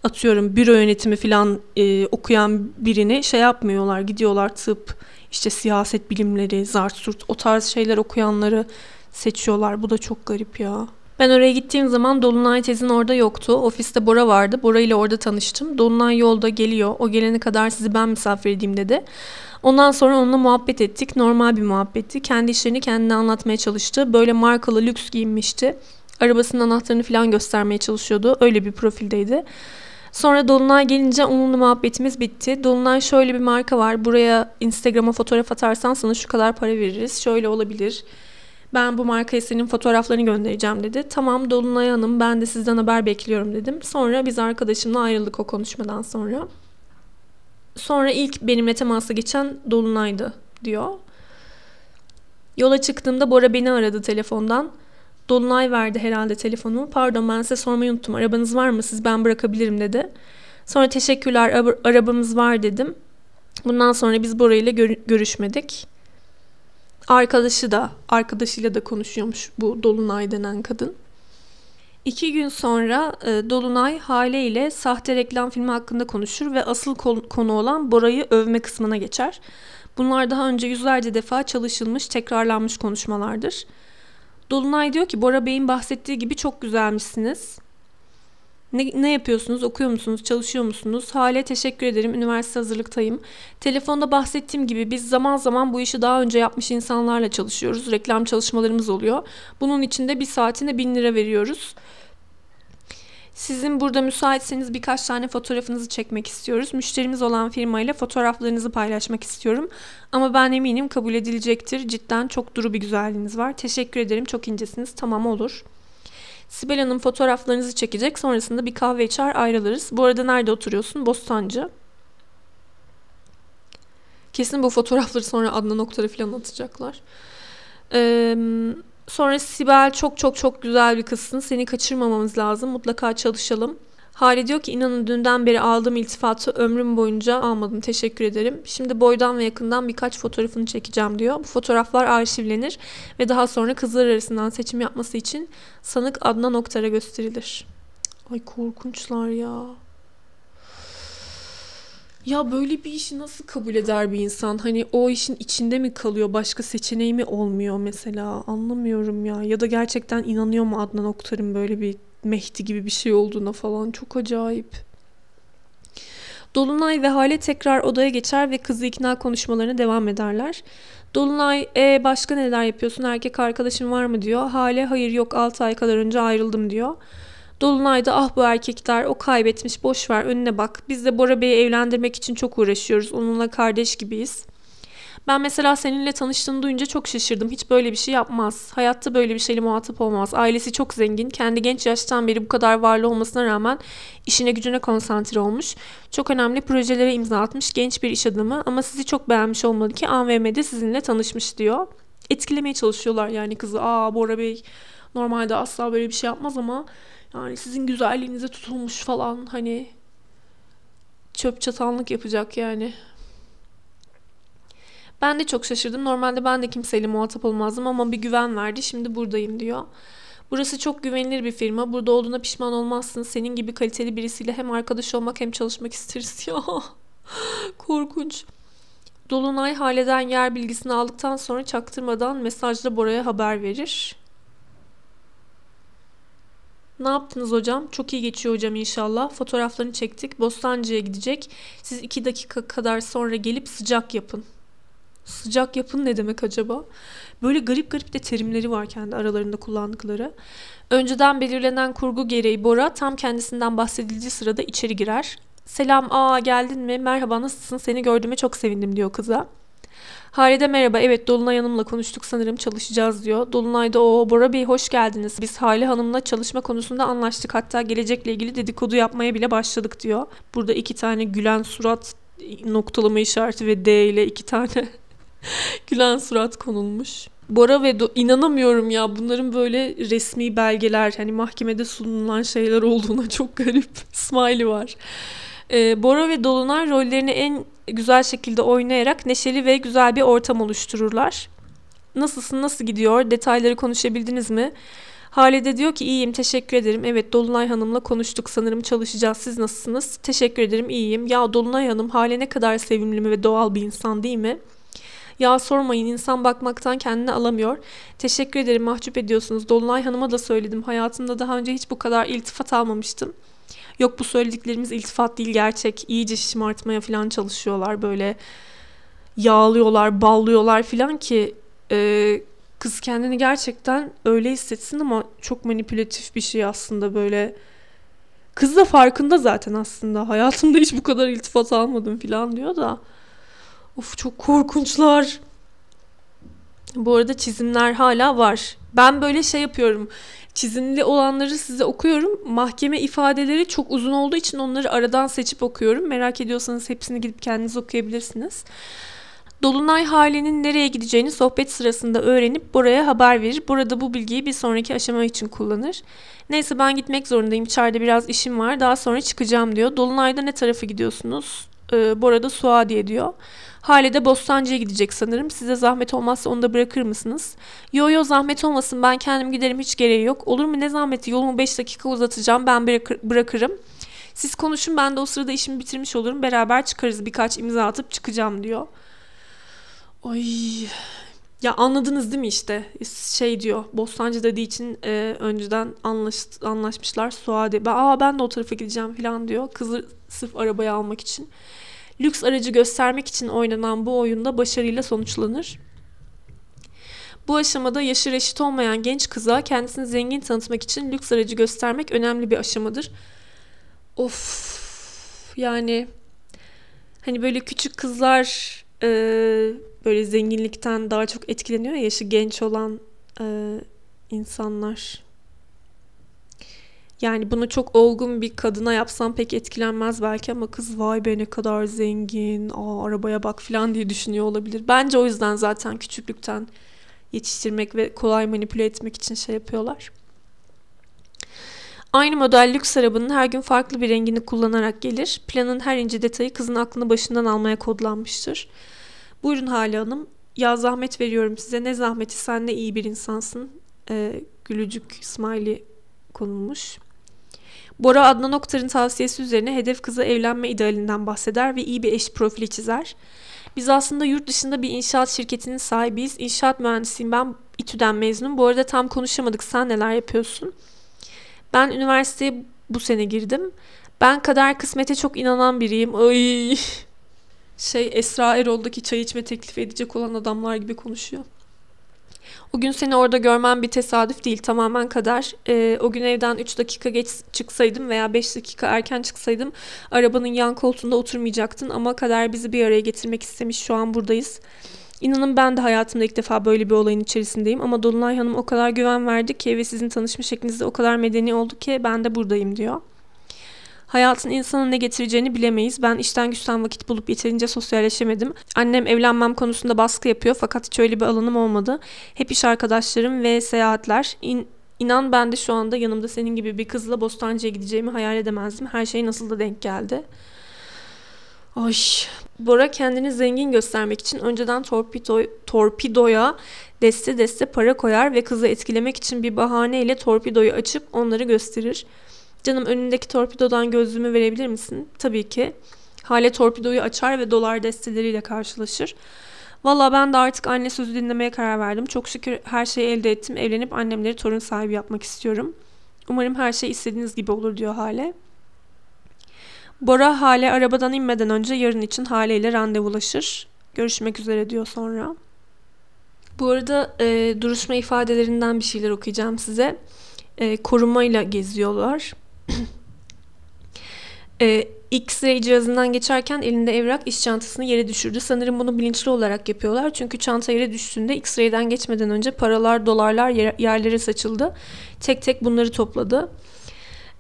[SPEAKER 2] Atıyorum büro yönetimi falan e, okuyan birini şey yapmıyorlar. Gidiyorlar tıp, işte siyaset bilimleri, zart surt o tarz şeyler okuyanları seçiyorlar. Bu da çok garip ya. Ben oraya gittiğim zaman Dolunay tezin orada yoktu. Ofiste Bora vardı. Bora ile orada tanıştım. Dolunay yolda geliyor. O gelene kadar sizi ben misafir edeyim dedi. Ondan sonra onunla muhabbet ettik. Normal bir muhabbetti. Kendi işlerini kendine anlatmaya çalıştı. Böyle markalı lüks giyinmişti. Arabasının anahtarını falan göstermeye çalışıyordu. Öyle bir profildeydi. Sonra Dolunay gelince onunla muhabbetimiz bitti. Dolunay şöyle bir marka var. Buraya Instagram'a fotoğraf atarsan sana şu kadar para veririz. Şöyle olabilir. Ben bu markaya senin fotoğraflarını göndereceğim dedi. Tamam Dolunay Hanım ben de sizden haber bekliyorum dedim. Sonra biz arkadaşımla ayrıldık o konuşmadan sonra. Sonra ilk benimle temasa geçen Dolunay'dı diyor. Yola çıktığımda Bora beni aradı telefondan. Dolunay verdi herhalde telefonumu. Pardon ben size sormayı unuttum. Arabanız var mı? Siz ben bırakabilirim dedi. Sonra teşekkürler arabamız var dedim. Bundan sonra biz Bora ile gör- görüşmedik. Arkadaşı da, arkadaşıyla da konuşuyormuş bu Dolunay denen kadın. İki gün sonra e, Dolunay Hale ile sahte reklam filmi hakkında konuşur ve asıl konu olan Bora'yı övme kısmına geçer. Bunlar daha önce yüzlerce defa çalışılmış, tekrarlanmış konuşmalardır. Dolunay diyor ki Bora Bey'in bahsettiği gibi çok güzelmişsiniz. Ne, ne yapıyorsunuz? Okuyor musunuz? Çalışıyor musunuz? Hale teşekkür ederim. Üniversite hazırlıktayım. Telefonda bahsettiğim gibi biz zaman zaman bu işi daha önce yapmış insanlarla çalışıyoruz. Reklam çalışmalarımız oluyor. Bunun için de bir saatine bin lira veriyoruz. Sizin burada müsaitseniz birkaç tane fotoğrafınızı çekmek istiyoruz. Müşterimiz olan firmayla fotoğraflarınızı paylaşmak istiyorum. Ama ben eminim kabul edilecektir. Cidden çok duru bir güzelliğiniz var. Teşekkür ederim. Çok incesiniz. Tamam olur. Sibel Hanım fotoğraflarınızı çekecek. Sonrasında bir kahve içer ayrılırız. Bu arada nerede oturuyorsun? Bostancı. Kesin bu fotoğrafları sonra Adnan Oktar'a falan atacaklar. Ee, sonra Sibel çok çok çok güzel bir kızsın. Seni kaçırmamamız lazım. Mutlaka çalışalım. Hali diyor ki inanın dünden beri aldığım iltifatı ömrüm boyunca almadım. Teşekkür ederim. Şimdi boydan ve yakından birkaç fotoğrafını çekeceğim diyor. Bu fotoğraflar arşivlenir ve daha sonra kızlar arasından seçim yapması için sanık Adnan Oktar'a gösterilir. Ay korkunçlar ya. Ya böyle bir işi nasıl kabul eder bir insan? Hani o işin içinde mi kalıyor? Başka seçeneği mi olmuyor mesela? Anlamıyorum ya. Ya da gerçekten inanıyor mu Adnan Oktar'ın böyle bir Mehdi gibi bir şey olduğuna falan çok acayip. Dolunay ve Hale tekrar odaya geçer ve kızı ikna konuşmalarına devam ederler. Dolunay e başka neler yapıyorsun erkek arkadaşın var mı diyor. Hale hayır yok 6 ay kadar önce ayrıldım diyor. Dolunay da ah bu erkekler o kaybetmiş boş ver önüne bak. Biz de Bora Bey'i evlendirmek için çok uğraşıyoruz. Onunla kardeş gibiyiz. Ben mesela seninle tanıştığını duyunca çok şaşırdım. Hiç böyle bir şey yapmaz. Hayatta böyle bir şeyle muhatap olmaz. Ailesi çok zengin. Kendi genç yaştan beri bu kadar varlı olmasına rağmen işine gücüne konsantre olmuş. Çok önemli projelere imza atmış genç bir iş adamı ama sizi çok beğenmiş olmalı ki AVM'de sizinle tanışmış diyor. Etkilemeye çalışıyorlar yani kızı. Aa Bora Bey normalde asla böyle bir şey yapmaz ama yani sizin güzelliğinize tutulmuş falan hani çöp çatanlık yapacak yani. Ben de çok şaşırdım. Normalde ben de kimseyle muhatap olmazdım ama bir güven verdi. Şimdi buradayım diyor. Burası çok güvenilir bir firma. Burada olduğuna pişman olmazsın. Senin gibi kaliteli birisiyle hem arkadaş olmak hem çalışmak isteriz. Ya korkunç. Dolunay haleden yer bilgisini aldıktan sonra çaktırmadan mesajla Bora'ya haber verir. Ne yaptınız hocam? Çok iyi geçiyor hocam inşallah. Fotoğraflarını çektik. Bostancı'ya gidecek. Siz iki dakika kadar sonra gelip sıcak yapın. Sıcak yapın ne demek acaba? Böyle garip garip de terimleri var kendi aralarında kullandıkları. Önceden belirlenen kurgu gereği Bora tam kendisinden bahsedildiği sırada içeri girer. Selam aa geldin mi? Merhaba nasılsın? Seni gördüğüme çok sevindim diyor kıza. Halide merhaba evet Dolunay Hanım'la konuştuk sanırım çalışacağız diyor. Dolunay da o Bora Bey hoş geldiniz. Biz Hale Hanım'la çalışma konusunda anlaştık. Hatta gelecekle ilgili dedikodu yapmaya bile başladık diyor. Burada iki tane gülen surat noktalama işareti ve D ile iki tane gülen surat konulmuş. Bora ve Do- inanamıyorum ya bunların böyle resmi belgeler hani mahkemede sunulan şeyler olduğuna çok garip. Smiley var. Ee, Bora ve Dolunay rollerini en güzel şekilde oynayarak neşeli ve güzel bir ortam oluştururlar. Nasılsın, nasıl gidiyor? Detayları konuşabildiniz mi? Halide diyor ki iyiyim teşekkür ederim. Evet Dolunay Hanım'la konuştuk sanırım çalışacağız. Siz nasılsınız? Teşekkür ederim iyiyim. Ya Dolunay Hanım hale ne kadar sevimli ve doğal bir insan değil mi? Ya sormayın insan bakmaktan kendini alamıyor. Teşekkür ederim mahcup ediyorsunuz. Dolunay Hanım'a da söyledim. Hayatımda daha önce hiç bu kadar iltifat almamıştım. Yok bu söylediklerimiz iltifat değil gerçek. İyice şımartmaya falan çalışıyorlar böyle. Yağlıyorlar, ballıyorlar falan ki e, kız kendini gerçekten öyle hissetsin ama çok manipülatif bir şey aslında böyle. Kız da farkında zaten aslında. Hayatımda hiç bu kadar iltifat almadım falan diyor da. Of çok korkunçlar. Bu arada çizimler hala var. Ben böyle şey yapıyorum. Çizimli olanları size okuyorum. Mahkeme ifadeleri çok uzun olduğu için onları aradan seçip okuyorum. Merak ediyorsanız hepsini gidip kendiniz okuyabilirsiniz. Dolunay halinin nereye gideceğini sohbet sırasında öğrenip Bora'ya haber verir. Burada bu bilgiyi bir sonraki aşama için kullanır. Neyse ben gitmek zorundayım. İçeride biraz işim var. Daha sonra çıkacağım diyor. Dolunay'da ne tarafa gidiyorsunuz? Ee, Bora'da Suadiye diyor. Hale de Bostancı'ya gidecek sanırım. Size zahmet olmazsa onu da bırakır mısınız? Yo yo zahmet olmasın ben kendim giderim hiç gereği yok. Olur mu ne zahmeti yolumu 5 dakika uzatacağım ben bırakır, bırakırım. Siz konuşun ben de o sırada işimi bitirmiş olurum. Beraber çıkarız birkaç imza atıp çıkacağım diyor. Ay ya anladınız değil mi işte şey diyor Bostancı dediği için e, önceden anlaş, anlaşmışlar Suadi. Aa ben de o tarafa gideceğim falan diyor. Kızı sırf arabaya almak için lüks aracı göstermek için oynanan bu oyunda başarıyla sonuçlanır. Bu aşamada yaşı reşit olmayan genç kıza kendisini zengin tanıtmak için lüks aracı göstermek önemli bir aşamadır. Of yani hani böyle küçük kızlar e, böyle zenginlikten daha çok etkileniyor ya yaşı genç olan e, insanlar. Yani bunu çok olgun bir kadına yapsam pek etkilenmez belki ama kız vay be ne kadar zengin, aa arabaya bak falan diye düşünüyor olabilir. Bence o yüzden zaten küçüklükten yetiştirmek ve kolay manipüle etmek için şey yapıyorlar. Aynı model lüks arabanın her gün farklı bir rengini kullanarak gelir. Planın her ince detayı kızın aklını başından almaya kodlanmıştır. Buyurun Hale Hanım. Ya zahmet veriyorum size. Ne zahmeti sen ne iyi bir insansın. Ee, gülücük smiley konulmuş. Bora Adnan Oktar'ın tavsiyesi üzerine hedef kızı evlenme idealinden bahseder ve iyi bir eş profili çizer. Biz aslında yurt dışında bir inşaat şirketinin sahibiyiz. İnşaat mühendisiyim ben İTÜ'den mezunum. Bu arada tam konuşamadık. Sen neler yapıyorsun? Ben üniversiteye bu sene girdim. Ben kader kısmete çok inanan biriyim. Ay. Şey Esra Erol'daki çay içme teklif edecek olan adamlar gibi konuşuyor. O gün seni orada görmem bir tesadüf değil tamamen kader. Ee, o gün evden 3 dakika geç çıksaydım veya 5 dakika erken çıksaydım arabanın yan koltuğunda oturmayacaktın ama kader bizi bir araya getirmek istemiş şu an buradayız. İnanın ben de hayatımda ilk defa böyle bir olayın içerisindeyim ama Dolunay Hanım o kadar güven verdi ki ve sizin tanışma şekliniz de o kadar medeni oldu ki ben de buradayım diyor. Hayatın insana ne getireceğini bilemeyiz. Ben işten güçten vakit bulup yeterince sosyalleşemedim. Annem evlenmem konusunda baskı yapıyor fakat hiç öyle bir alanım olmadı. Hep iş arkadaşlarım ve seyahatler. İn, inan ben de şu anda yanımda senin gibi bir kızla Bostancı'ya gideceğimi hayal edemezdim. Her şey nasıl da denk geldi. Ay. Bora kendini zengin göstermek için önceden torpido, torpidoya deste deste para koyar ve kızı etkilemek için bir bahaneyle torpidoyu açıp onları gösterir. Canım önündeki torpidodan gözlüğümü verebilir misin? Tabii ki. Hale torpidoyu açar ve dolar desteleriyle karşılaşır. Valla ben de artık anne sözü dinlemeye karar verdim. Çok şükür her şeyi elde ettim. Evlenip annemleri torun sahibi yapmak istiyorum. Umarım her şey istediğiniz gibi olur diyor Hale. Bora Hale arabadan inmeden önce yarın için Hale ile randevulaşır. Görüşmek üzere diyor sonra. Bu arada e, duruşma ifadelerinden bir şeyler okuyacağım size. E, korumayla geziyorlar. e, X-ray cihazından geçerken elinde evrak iş çantasını yere düşürdü. Sanırım bunu bilinçli olarak yapıyorlar. Çünkü çanta yere düştüğünde X-ray'den geçmeden önce paralar, dolarlar yerlere saçıldı. Tek tek bunları topladı.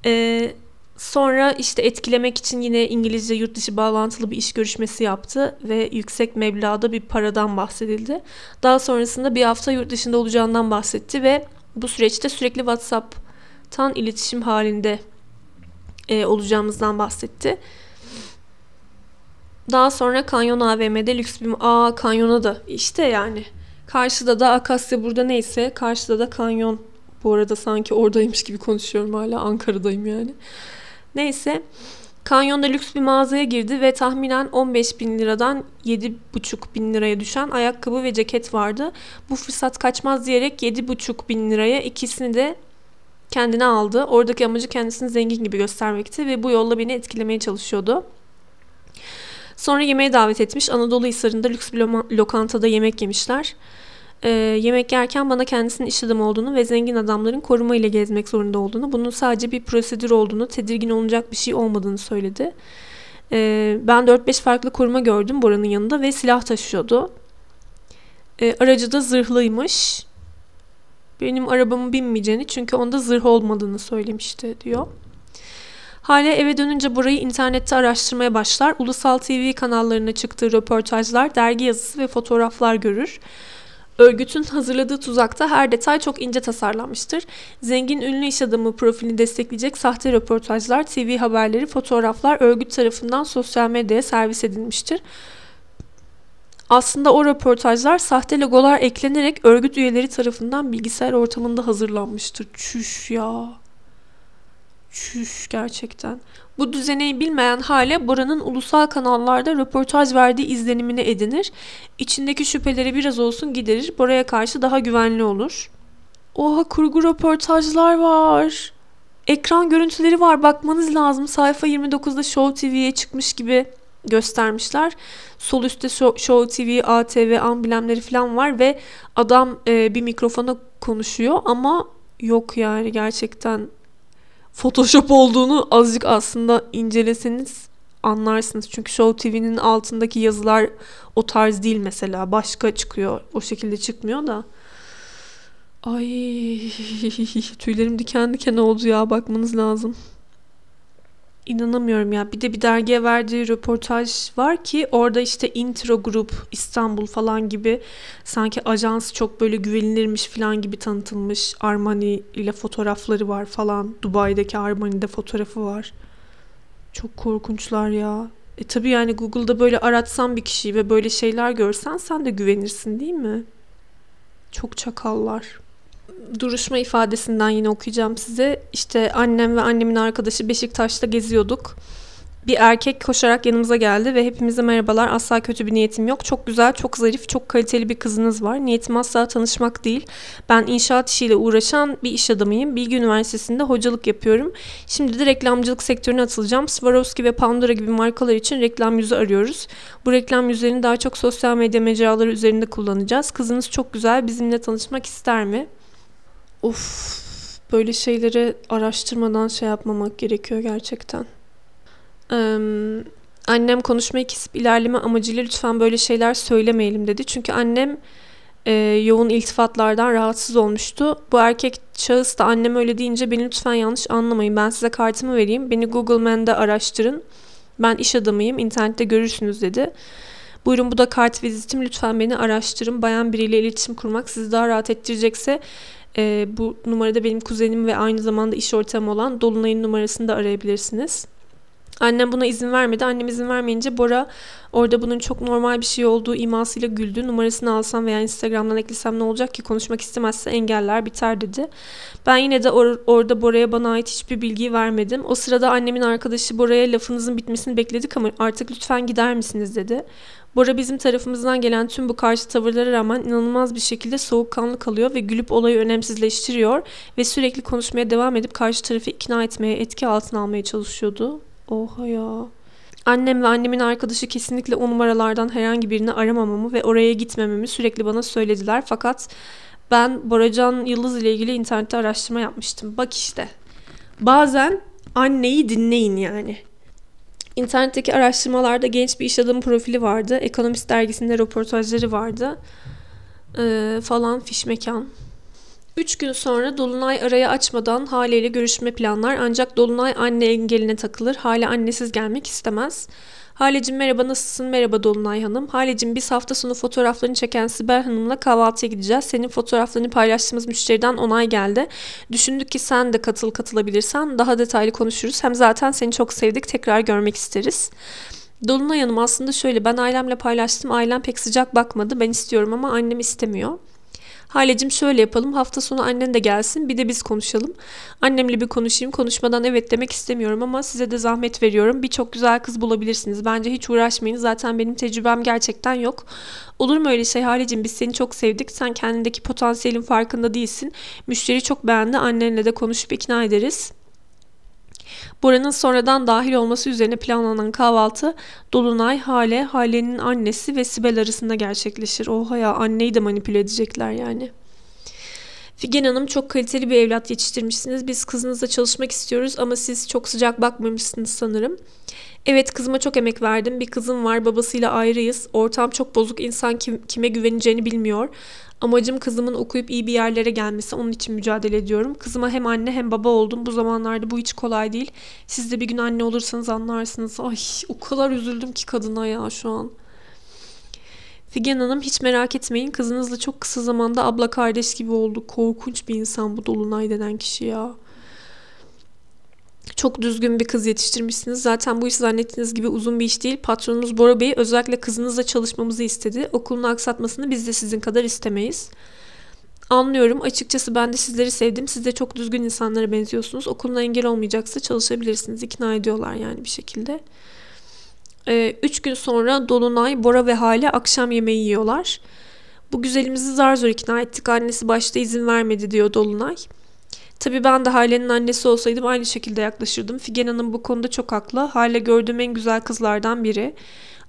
[SPEAKER 2] Eee Sonra işte etkilemek için yine İngilizce yurt dışı bağlantılı bir iş görüşmesi yaptı ve yüksek meblağda bir paradan bahsedildi. Daha sonrasında bir hafta yurt dışında olacağından bahsetti ve bu süreçte sürekli WhatsApp'tan iletişim halinde e, olacağımızdan bahsetti. Daha sonra Kanyon AVM'de lüks bir... Aa Kanyon'a da işte yani. Karşıda da Akasya burada neyse karşıda da Kanyon. Bu arada sanki oradaymış gibi konuşuyorum hala Ankara'dayım yani. Neyse Kanyonda lüks bir mağazaya girdi ve tahminen 15 bin liradan 7,5 bin liraya düşen ayakkabı ve ceket vardı. Bu fırsat kaçmaz diyerek 7,5 bin liraya ikisini de kendine aldı. Oradaki amacı kendisini zengin gibi göstermekti ve bu yolla beni etkilemeye çalışıyordu. Sonra yemeğe davet etmiş. Anadolu Hisarı'nda lüks bir lokantada yemek yemişler e, yemek yerken bana kendisinin iş adamı olduğunu ve zengin adamların koruma ile gezmek zorunda olduğunu, bunun sadece bir prosedür olduğunu, tedirgin olacak bir şey olmadığını söyledi. E, ben 4-5 farklı koruma gördüm Bora'nın yanında ve silah taşıyordu. E, aracı da zırhlıymış. Benim arabamı binmeyeceğini çünkü onda zırh olmadığını söylemişti diyor. Hale eve dönünce burayı internette araştırmaya başlar. Ulusal TV kanallarına çıktığı röportajlar, dergi yazısı ve fotoğraflar görür. Örgütün hazırladığı tuzakta her detay çok ince tasarlanmıştır. Zengin ünlü iş adamı profilini destekleyecek sahte röportajlar, TV haberleri, fotoğraflar örgüt tarafından sosyal medyaya servis edilmiştir. Aslında o röportajlar sahte logolar eklenerek örgüt üyeleri tarafından bilgisayar ortamında hazırlanmıştır. Çüş ya. Çüş gerçekten. Bu düzeneyi bilmeyen hale Bora'nın ulusal kanallarda röportaj verdiği izlenimini edinir. İçindeki şüpheleri biraz olsun giderir. Bora'ya karşı daha güvenli olur. Oha kurgu röportajlar var. Ekran görüntüleri var bakmanız lazım. Sayfa 29'da Show TV'ye çıkmış gibi göstermişler. Sol üstte Show TV, ATV amblemleri falan var ve adam e, bir mikrofona konuşuyor ama yok yani gerçekten Photoshop olduğunu azıcık aslında inceleseniz anlarsınız. Çünkü Show TV'nin altındaki yazılar o tarz değil mesela. Başka çıkıyor. O şekilde çıkmıyor da. Ay tüylerim diken diken oldu ya bakmanız lazım. İnanamıyorum ya. Bir de bir dergiye verdiği röportaj var ki orada işte intro grup İstanbul falan gibi sanki ajans çok böyle güvenilirmiş falan gibi tanıtılmış. Armani ile fotoğrafları var falan. Dubai'deki Armani'de fotoğrafı var. Çok korkunçlar ya. E tabi yani Google'da böyle aratsan bir kişiyi ve böyle şeyler görsen sen de güvenirsin değil mi? Çok çakallar duruşma ifadesinden yine okuyacağım size. İşte annem ve annemin arkadaşı Beşiktaş'ta geziyorduk. Bir erkek koşarak yanımıza geldi ve hepimize merhabalar asla kötü bir niyetim yok. Çok güzel, çok zarif, çok kaliteli bir kızınız var. Niyetim asla tanışmak değil. Ben inşaat işiyle uğraşan bir iş adamıyım. Bilgi Üniversitesi'nde hocalık yapıyorum. Şimdi de reklamcılık sektörüne atılacağım. Swarovski ve Pandora gibi markalar için reklam yüzü arıyoruz. Bu reklam yüzlerini daha çok sosyal medya mecraları üzerinde kullanacağız. Kızınız çok güzel. Bizimle tanışmak ister mi? Of böyle şeyleri araştırmadan şey yapmamak gerekiyor gerçekten. Ee, Annem konuşmayı kesip ilerleme amacıyla lütfen böyle şeyler söylemeyelim dedi. Çünkü annem e, yoğun iltifatlardan rahatsız olmuştu. Bu erkek şahıs da annem öyle deyince beni lütfen yanlış anlamayın. Ben size kartımı vereyim. Beni Google Man'de araştırın. Ben iş adamıyım. internette görürsünüz dedi. Buyurun bu da kart vizitim. Lütfen beni araştırın. Bayan biriyle iletişim kurmak sizi daha rahat ettirecekse e, bu numarada benim kuzenim ve aynı zamanda iş ortamı olan Dolunay'ın numarasını da arayabilirsiniz. Annem buna izin vermedi. Annem izin vermeyince Bora orada bunun çok normal bir şey olduğu imasıyla güldü. Numarasını alsam veya Instagram'dan eklesem ne olacak ki konuşmak istemezse engeller biter dedi. Ben yine de or- orada Bora'ya bana ait hiçbir bilgi vermedim. O sırada annemin arkadaşı Bora'ya lafınızın bitmesini bekledik ama artık lütfen gider misiniz dedi. Bora bizim tarafımızdan gelen tüm bu karşı tavırlara rağmen inanılmaz bir şekilde soğukkanlı kalıyor ve gülüp olayı önemsizleştiriyor ve sürekli konuşmaya devam edip karşı tarafı ikna etmeye, etki altına almaya çalışıyordu. Oha ya. Annem ve annemin arkadaşı kesinlikle o numaralardan herhangi birini aramamamı ve oraya gitmememi sürekli bana söylediler. Fakat ben Boracan Yıldız ile ilgili internette araştırma yapmıştım. Bak işte. Bazen anneyi dinleyin yani. İnternetteki araştırmalarda genç bir iş adamı profili vardı. Ekonomist dergisinde röportajları vardı. Ee, falan fiş mekan. Üç gün sonra Dolunay araya açmadan Hale ile görüşme planlar ancak Dolunay anne engeline takılır. Hale annesiz gelmek istemez. Halecim merhaba nasılsın? Merhaba Dolunay Hanım. Halecim biz hafta sonu fotoğraflarını çeken Sibel Hanım'la kahvaltıya gideceğiz. Senin fotoğraflarını paylaştığımız müşteriden onay geldi. Düşündük ki sen de katıl katılabilirsen daha detaylı konuşuruz. Hem zaten seni çok sevdik tekrar görmek isteriz. Dolunay Hanım aslında şöyle ben ailemle paylaştım. Ailem pek sıcak bakmadı. Ben istiyorum ama annem istemiyor. Halecim şöyle yapalım hafta sonu annen de gelsin bir de biz konuşalım. Annemle bir konuşayım konuşmadan evet demek istemiyorum ama size de zahmet veriyorum. Birçok güzel kız bulabilirsiniz. Bence hiç uğraşmayın zaten benim tecrübem gerçekten yok. Olur mu öyle şey Halecim biz seni çok sevdik. Sen kendindeki potansiyelin farkında değilsin. Müşteri çok beğendi annenle de konuşup ikna ederiz. Bora'nın sonradan dahil olması üzerine planlanan kahvaltı Dolunay, Hale, Hale'nin annesi ve Sibel arasında gerçekleşir. Oha ya anneyi de manipüle edecekler yani. Figen Hanım çok kaliteli bir evlat yetiştirmişsiniz. Biz kızınızla çalışmak istiyoruz ama siz çok sıcak bakmamışsınız sanırım. Evet kızıma çok emek verdim. Bir kızım var babasıyla ayrıyız. Ortam çok bozuk insan kim, kime güveneceğini bilmiyor. Amacım kızımın okuyup iyi bir yerlere gelmesi. Onun için mücadele ediyorum. Kızıma hem anne hem baba oldum. Bu zamanlarda bu hiç kolay değil. Siz de bir gün anne olursanız anlarsınız. Ay o kadar üzüldüm ki kadına ya şu an. Figen Hanım hiç merak etmeyin. Kızınızla çok kısa zamanda abla kardeş gibi oldu. Korkunç bir insan bu Dolunay denen kişi ya. Çok düzgün bir kız yetiştirmişsiniz. Zaten bu iş zannettiğiniz gibi uzun bir iş değil. Patronumuz Bora Bey özellikle kızınızla çalışmamızı istedi. Okulunu aksatmasını biz de sizin kadar istemeyiz. Anlıyorum. Açıkçası ben de sizleri sevdim. Siz de çok düzgün insanlara benziyorsunuz. Okuluna engel olmayacaksa çalışabilirsiniz. İkna ediyorlar yani bir şekilde. Ee, üç gün sonra Dolunay, Bora ve Hale akşam yemeği yiyorlar. Bu güzelimizi zar zor ikna ettik. Annesi başta izin vermedi diyor Dolunay. Tabii ben de Hale'nin annesi olsaydım aynı şekilde yaklaşırdım. Figen Hanım bu konuda çok haklı. Hale gördüğüm en güzel kızlardan biri.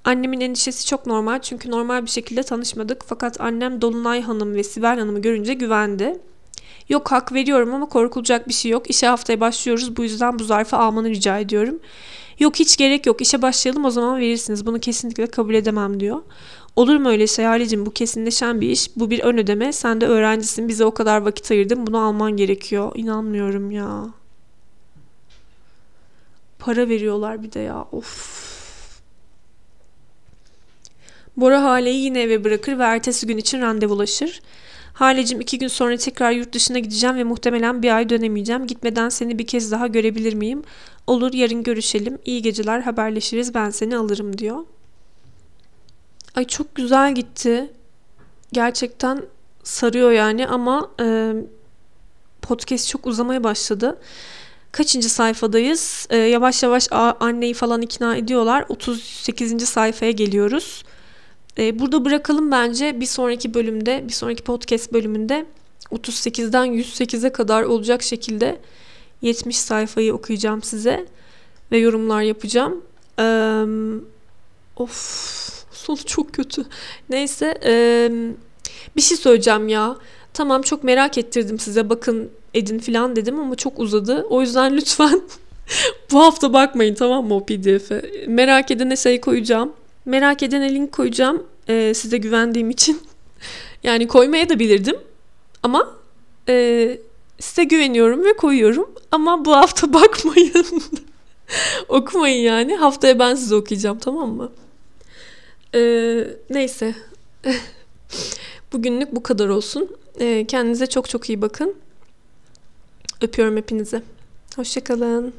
[SPEAKER 2] Annemin endişesi çok normal çünkü normal bir şekilde tanışmadık. Fakat annem Dolunay Hanım ve Sibel Hanım'ı görünce güvendi. Yok hak veriyorum ama korkulacak bir şey yok. İşe haftaya başlıyoruz bu yüzden bu zarfı almanı rica ediyorum. Yok hiç gerek yok işe başlayalım o zaman verirsiniz bunu kesinlikle kabul edemem diyor. Olur mu öyle şey Halicim bu kesinleşen bir iş bu bir ön ödeme sen de öğrencisin bize o kadar vakit ayırdın bunu alman gerekiyor. İnanmıyorum ya. Para veriyorlar bir de ya of. Bora Hale'yi yine eve bırakır ve ertesi gün için randevulaşır. Halecim iki gün sonra tekrar yurt dışına gideceğim ve muhtemelen bir ay dönemeyeceğim. Gitmeden seni bir kez daha görebilir miyim? Olur yarın görüşelim. İyi geceler haberleşiriz ben seni alırım diyor. Ay çok güzel gitti. Gerçekten sarıyor yani ama e, podcast çok uzamaya başladı. Kaçıncı sayfadayız? E, yavaş yavaş anneyi falan ikna ediyorlar. 38. sayfaya geliyoruz. E, burada bırakalım bence bir sonraki bölümde, bir sonraki podcast bölümünde 38'den 108'e kadar olacak şekilde 70 sayfayı okuyacağım size ve yorumlar yapacağım. Ee, of sonu çok kötü. Neyse ee, bir şey söyleyeceğim ya. Tamam çok merak ettirdim size bakın edin filan dedim ama çok uzadı. O yüzden lütfen Bu hafta bakmayın tamam mı o pdf'e. Merak edene şey koyacağım. Merak edene link koyacağım. Ee, size güvendiğim için. Yani koymaya da bilirdim. Ama e, size güveniyorum ve koyuyorum. Ama bu hafta bakmayın. Okumayın yani. Haftaya ben size okuyacağım tamam mı? Ee, neyse. Bugünlük bu kadar olsun. Ee, kendinize çok çok iyi bakın. Öpüyorum hepinizi. Hoşçakalın.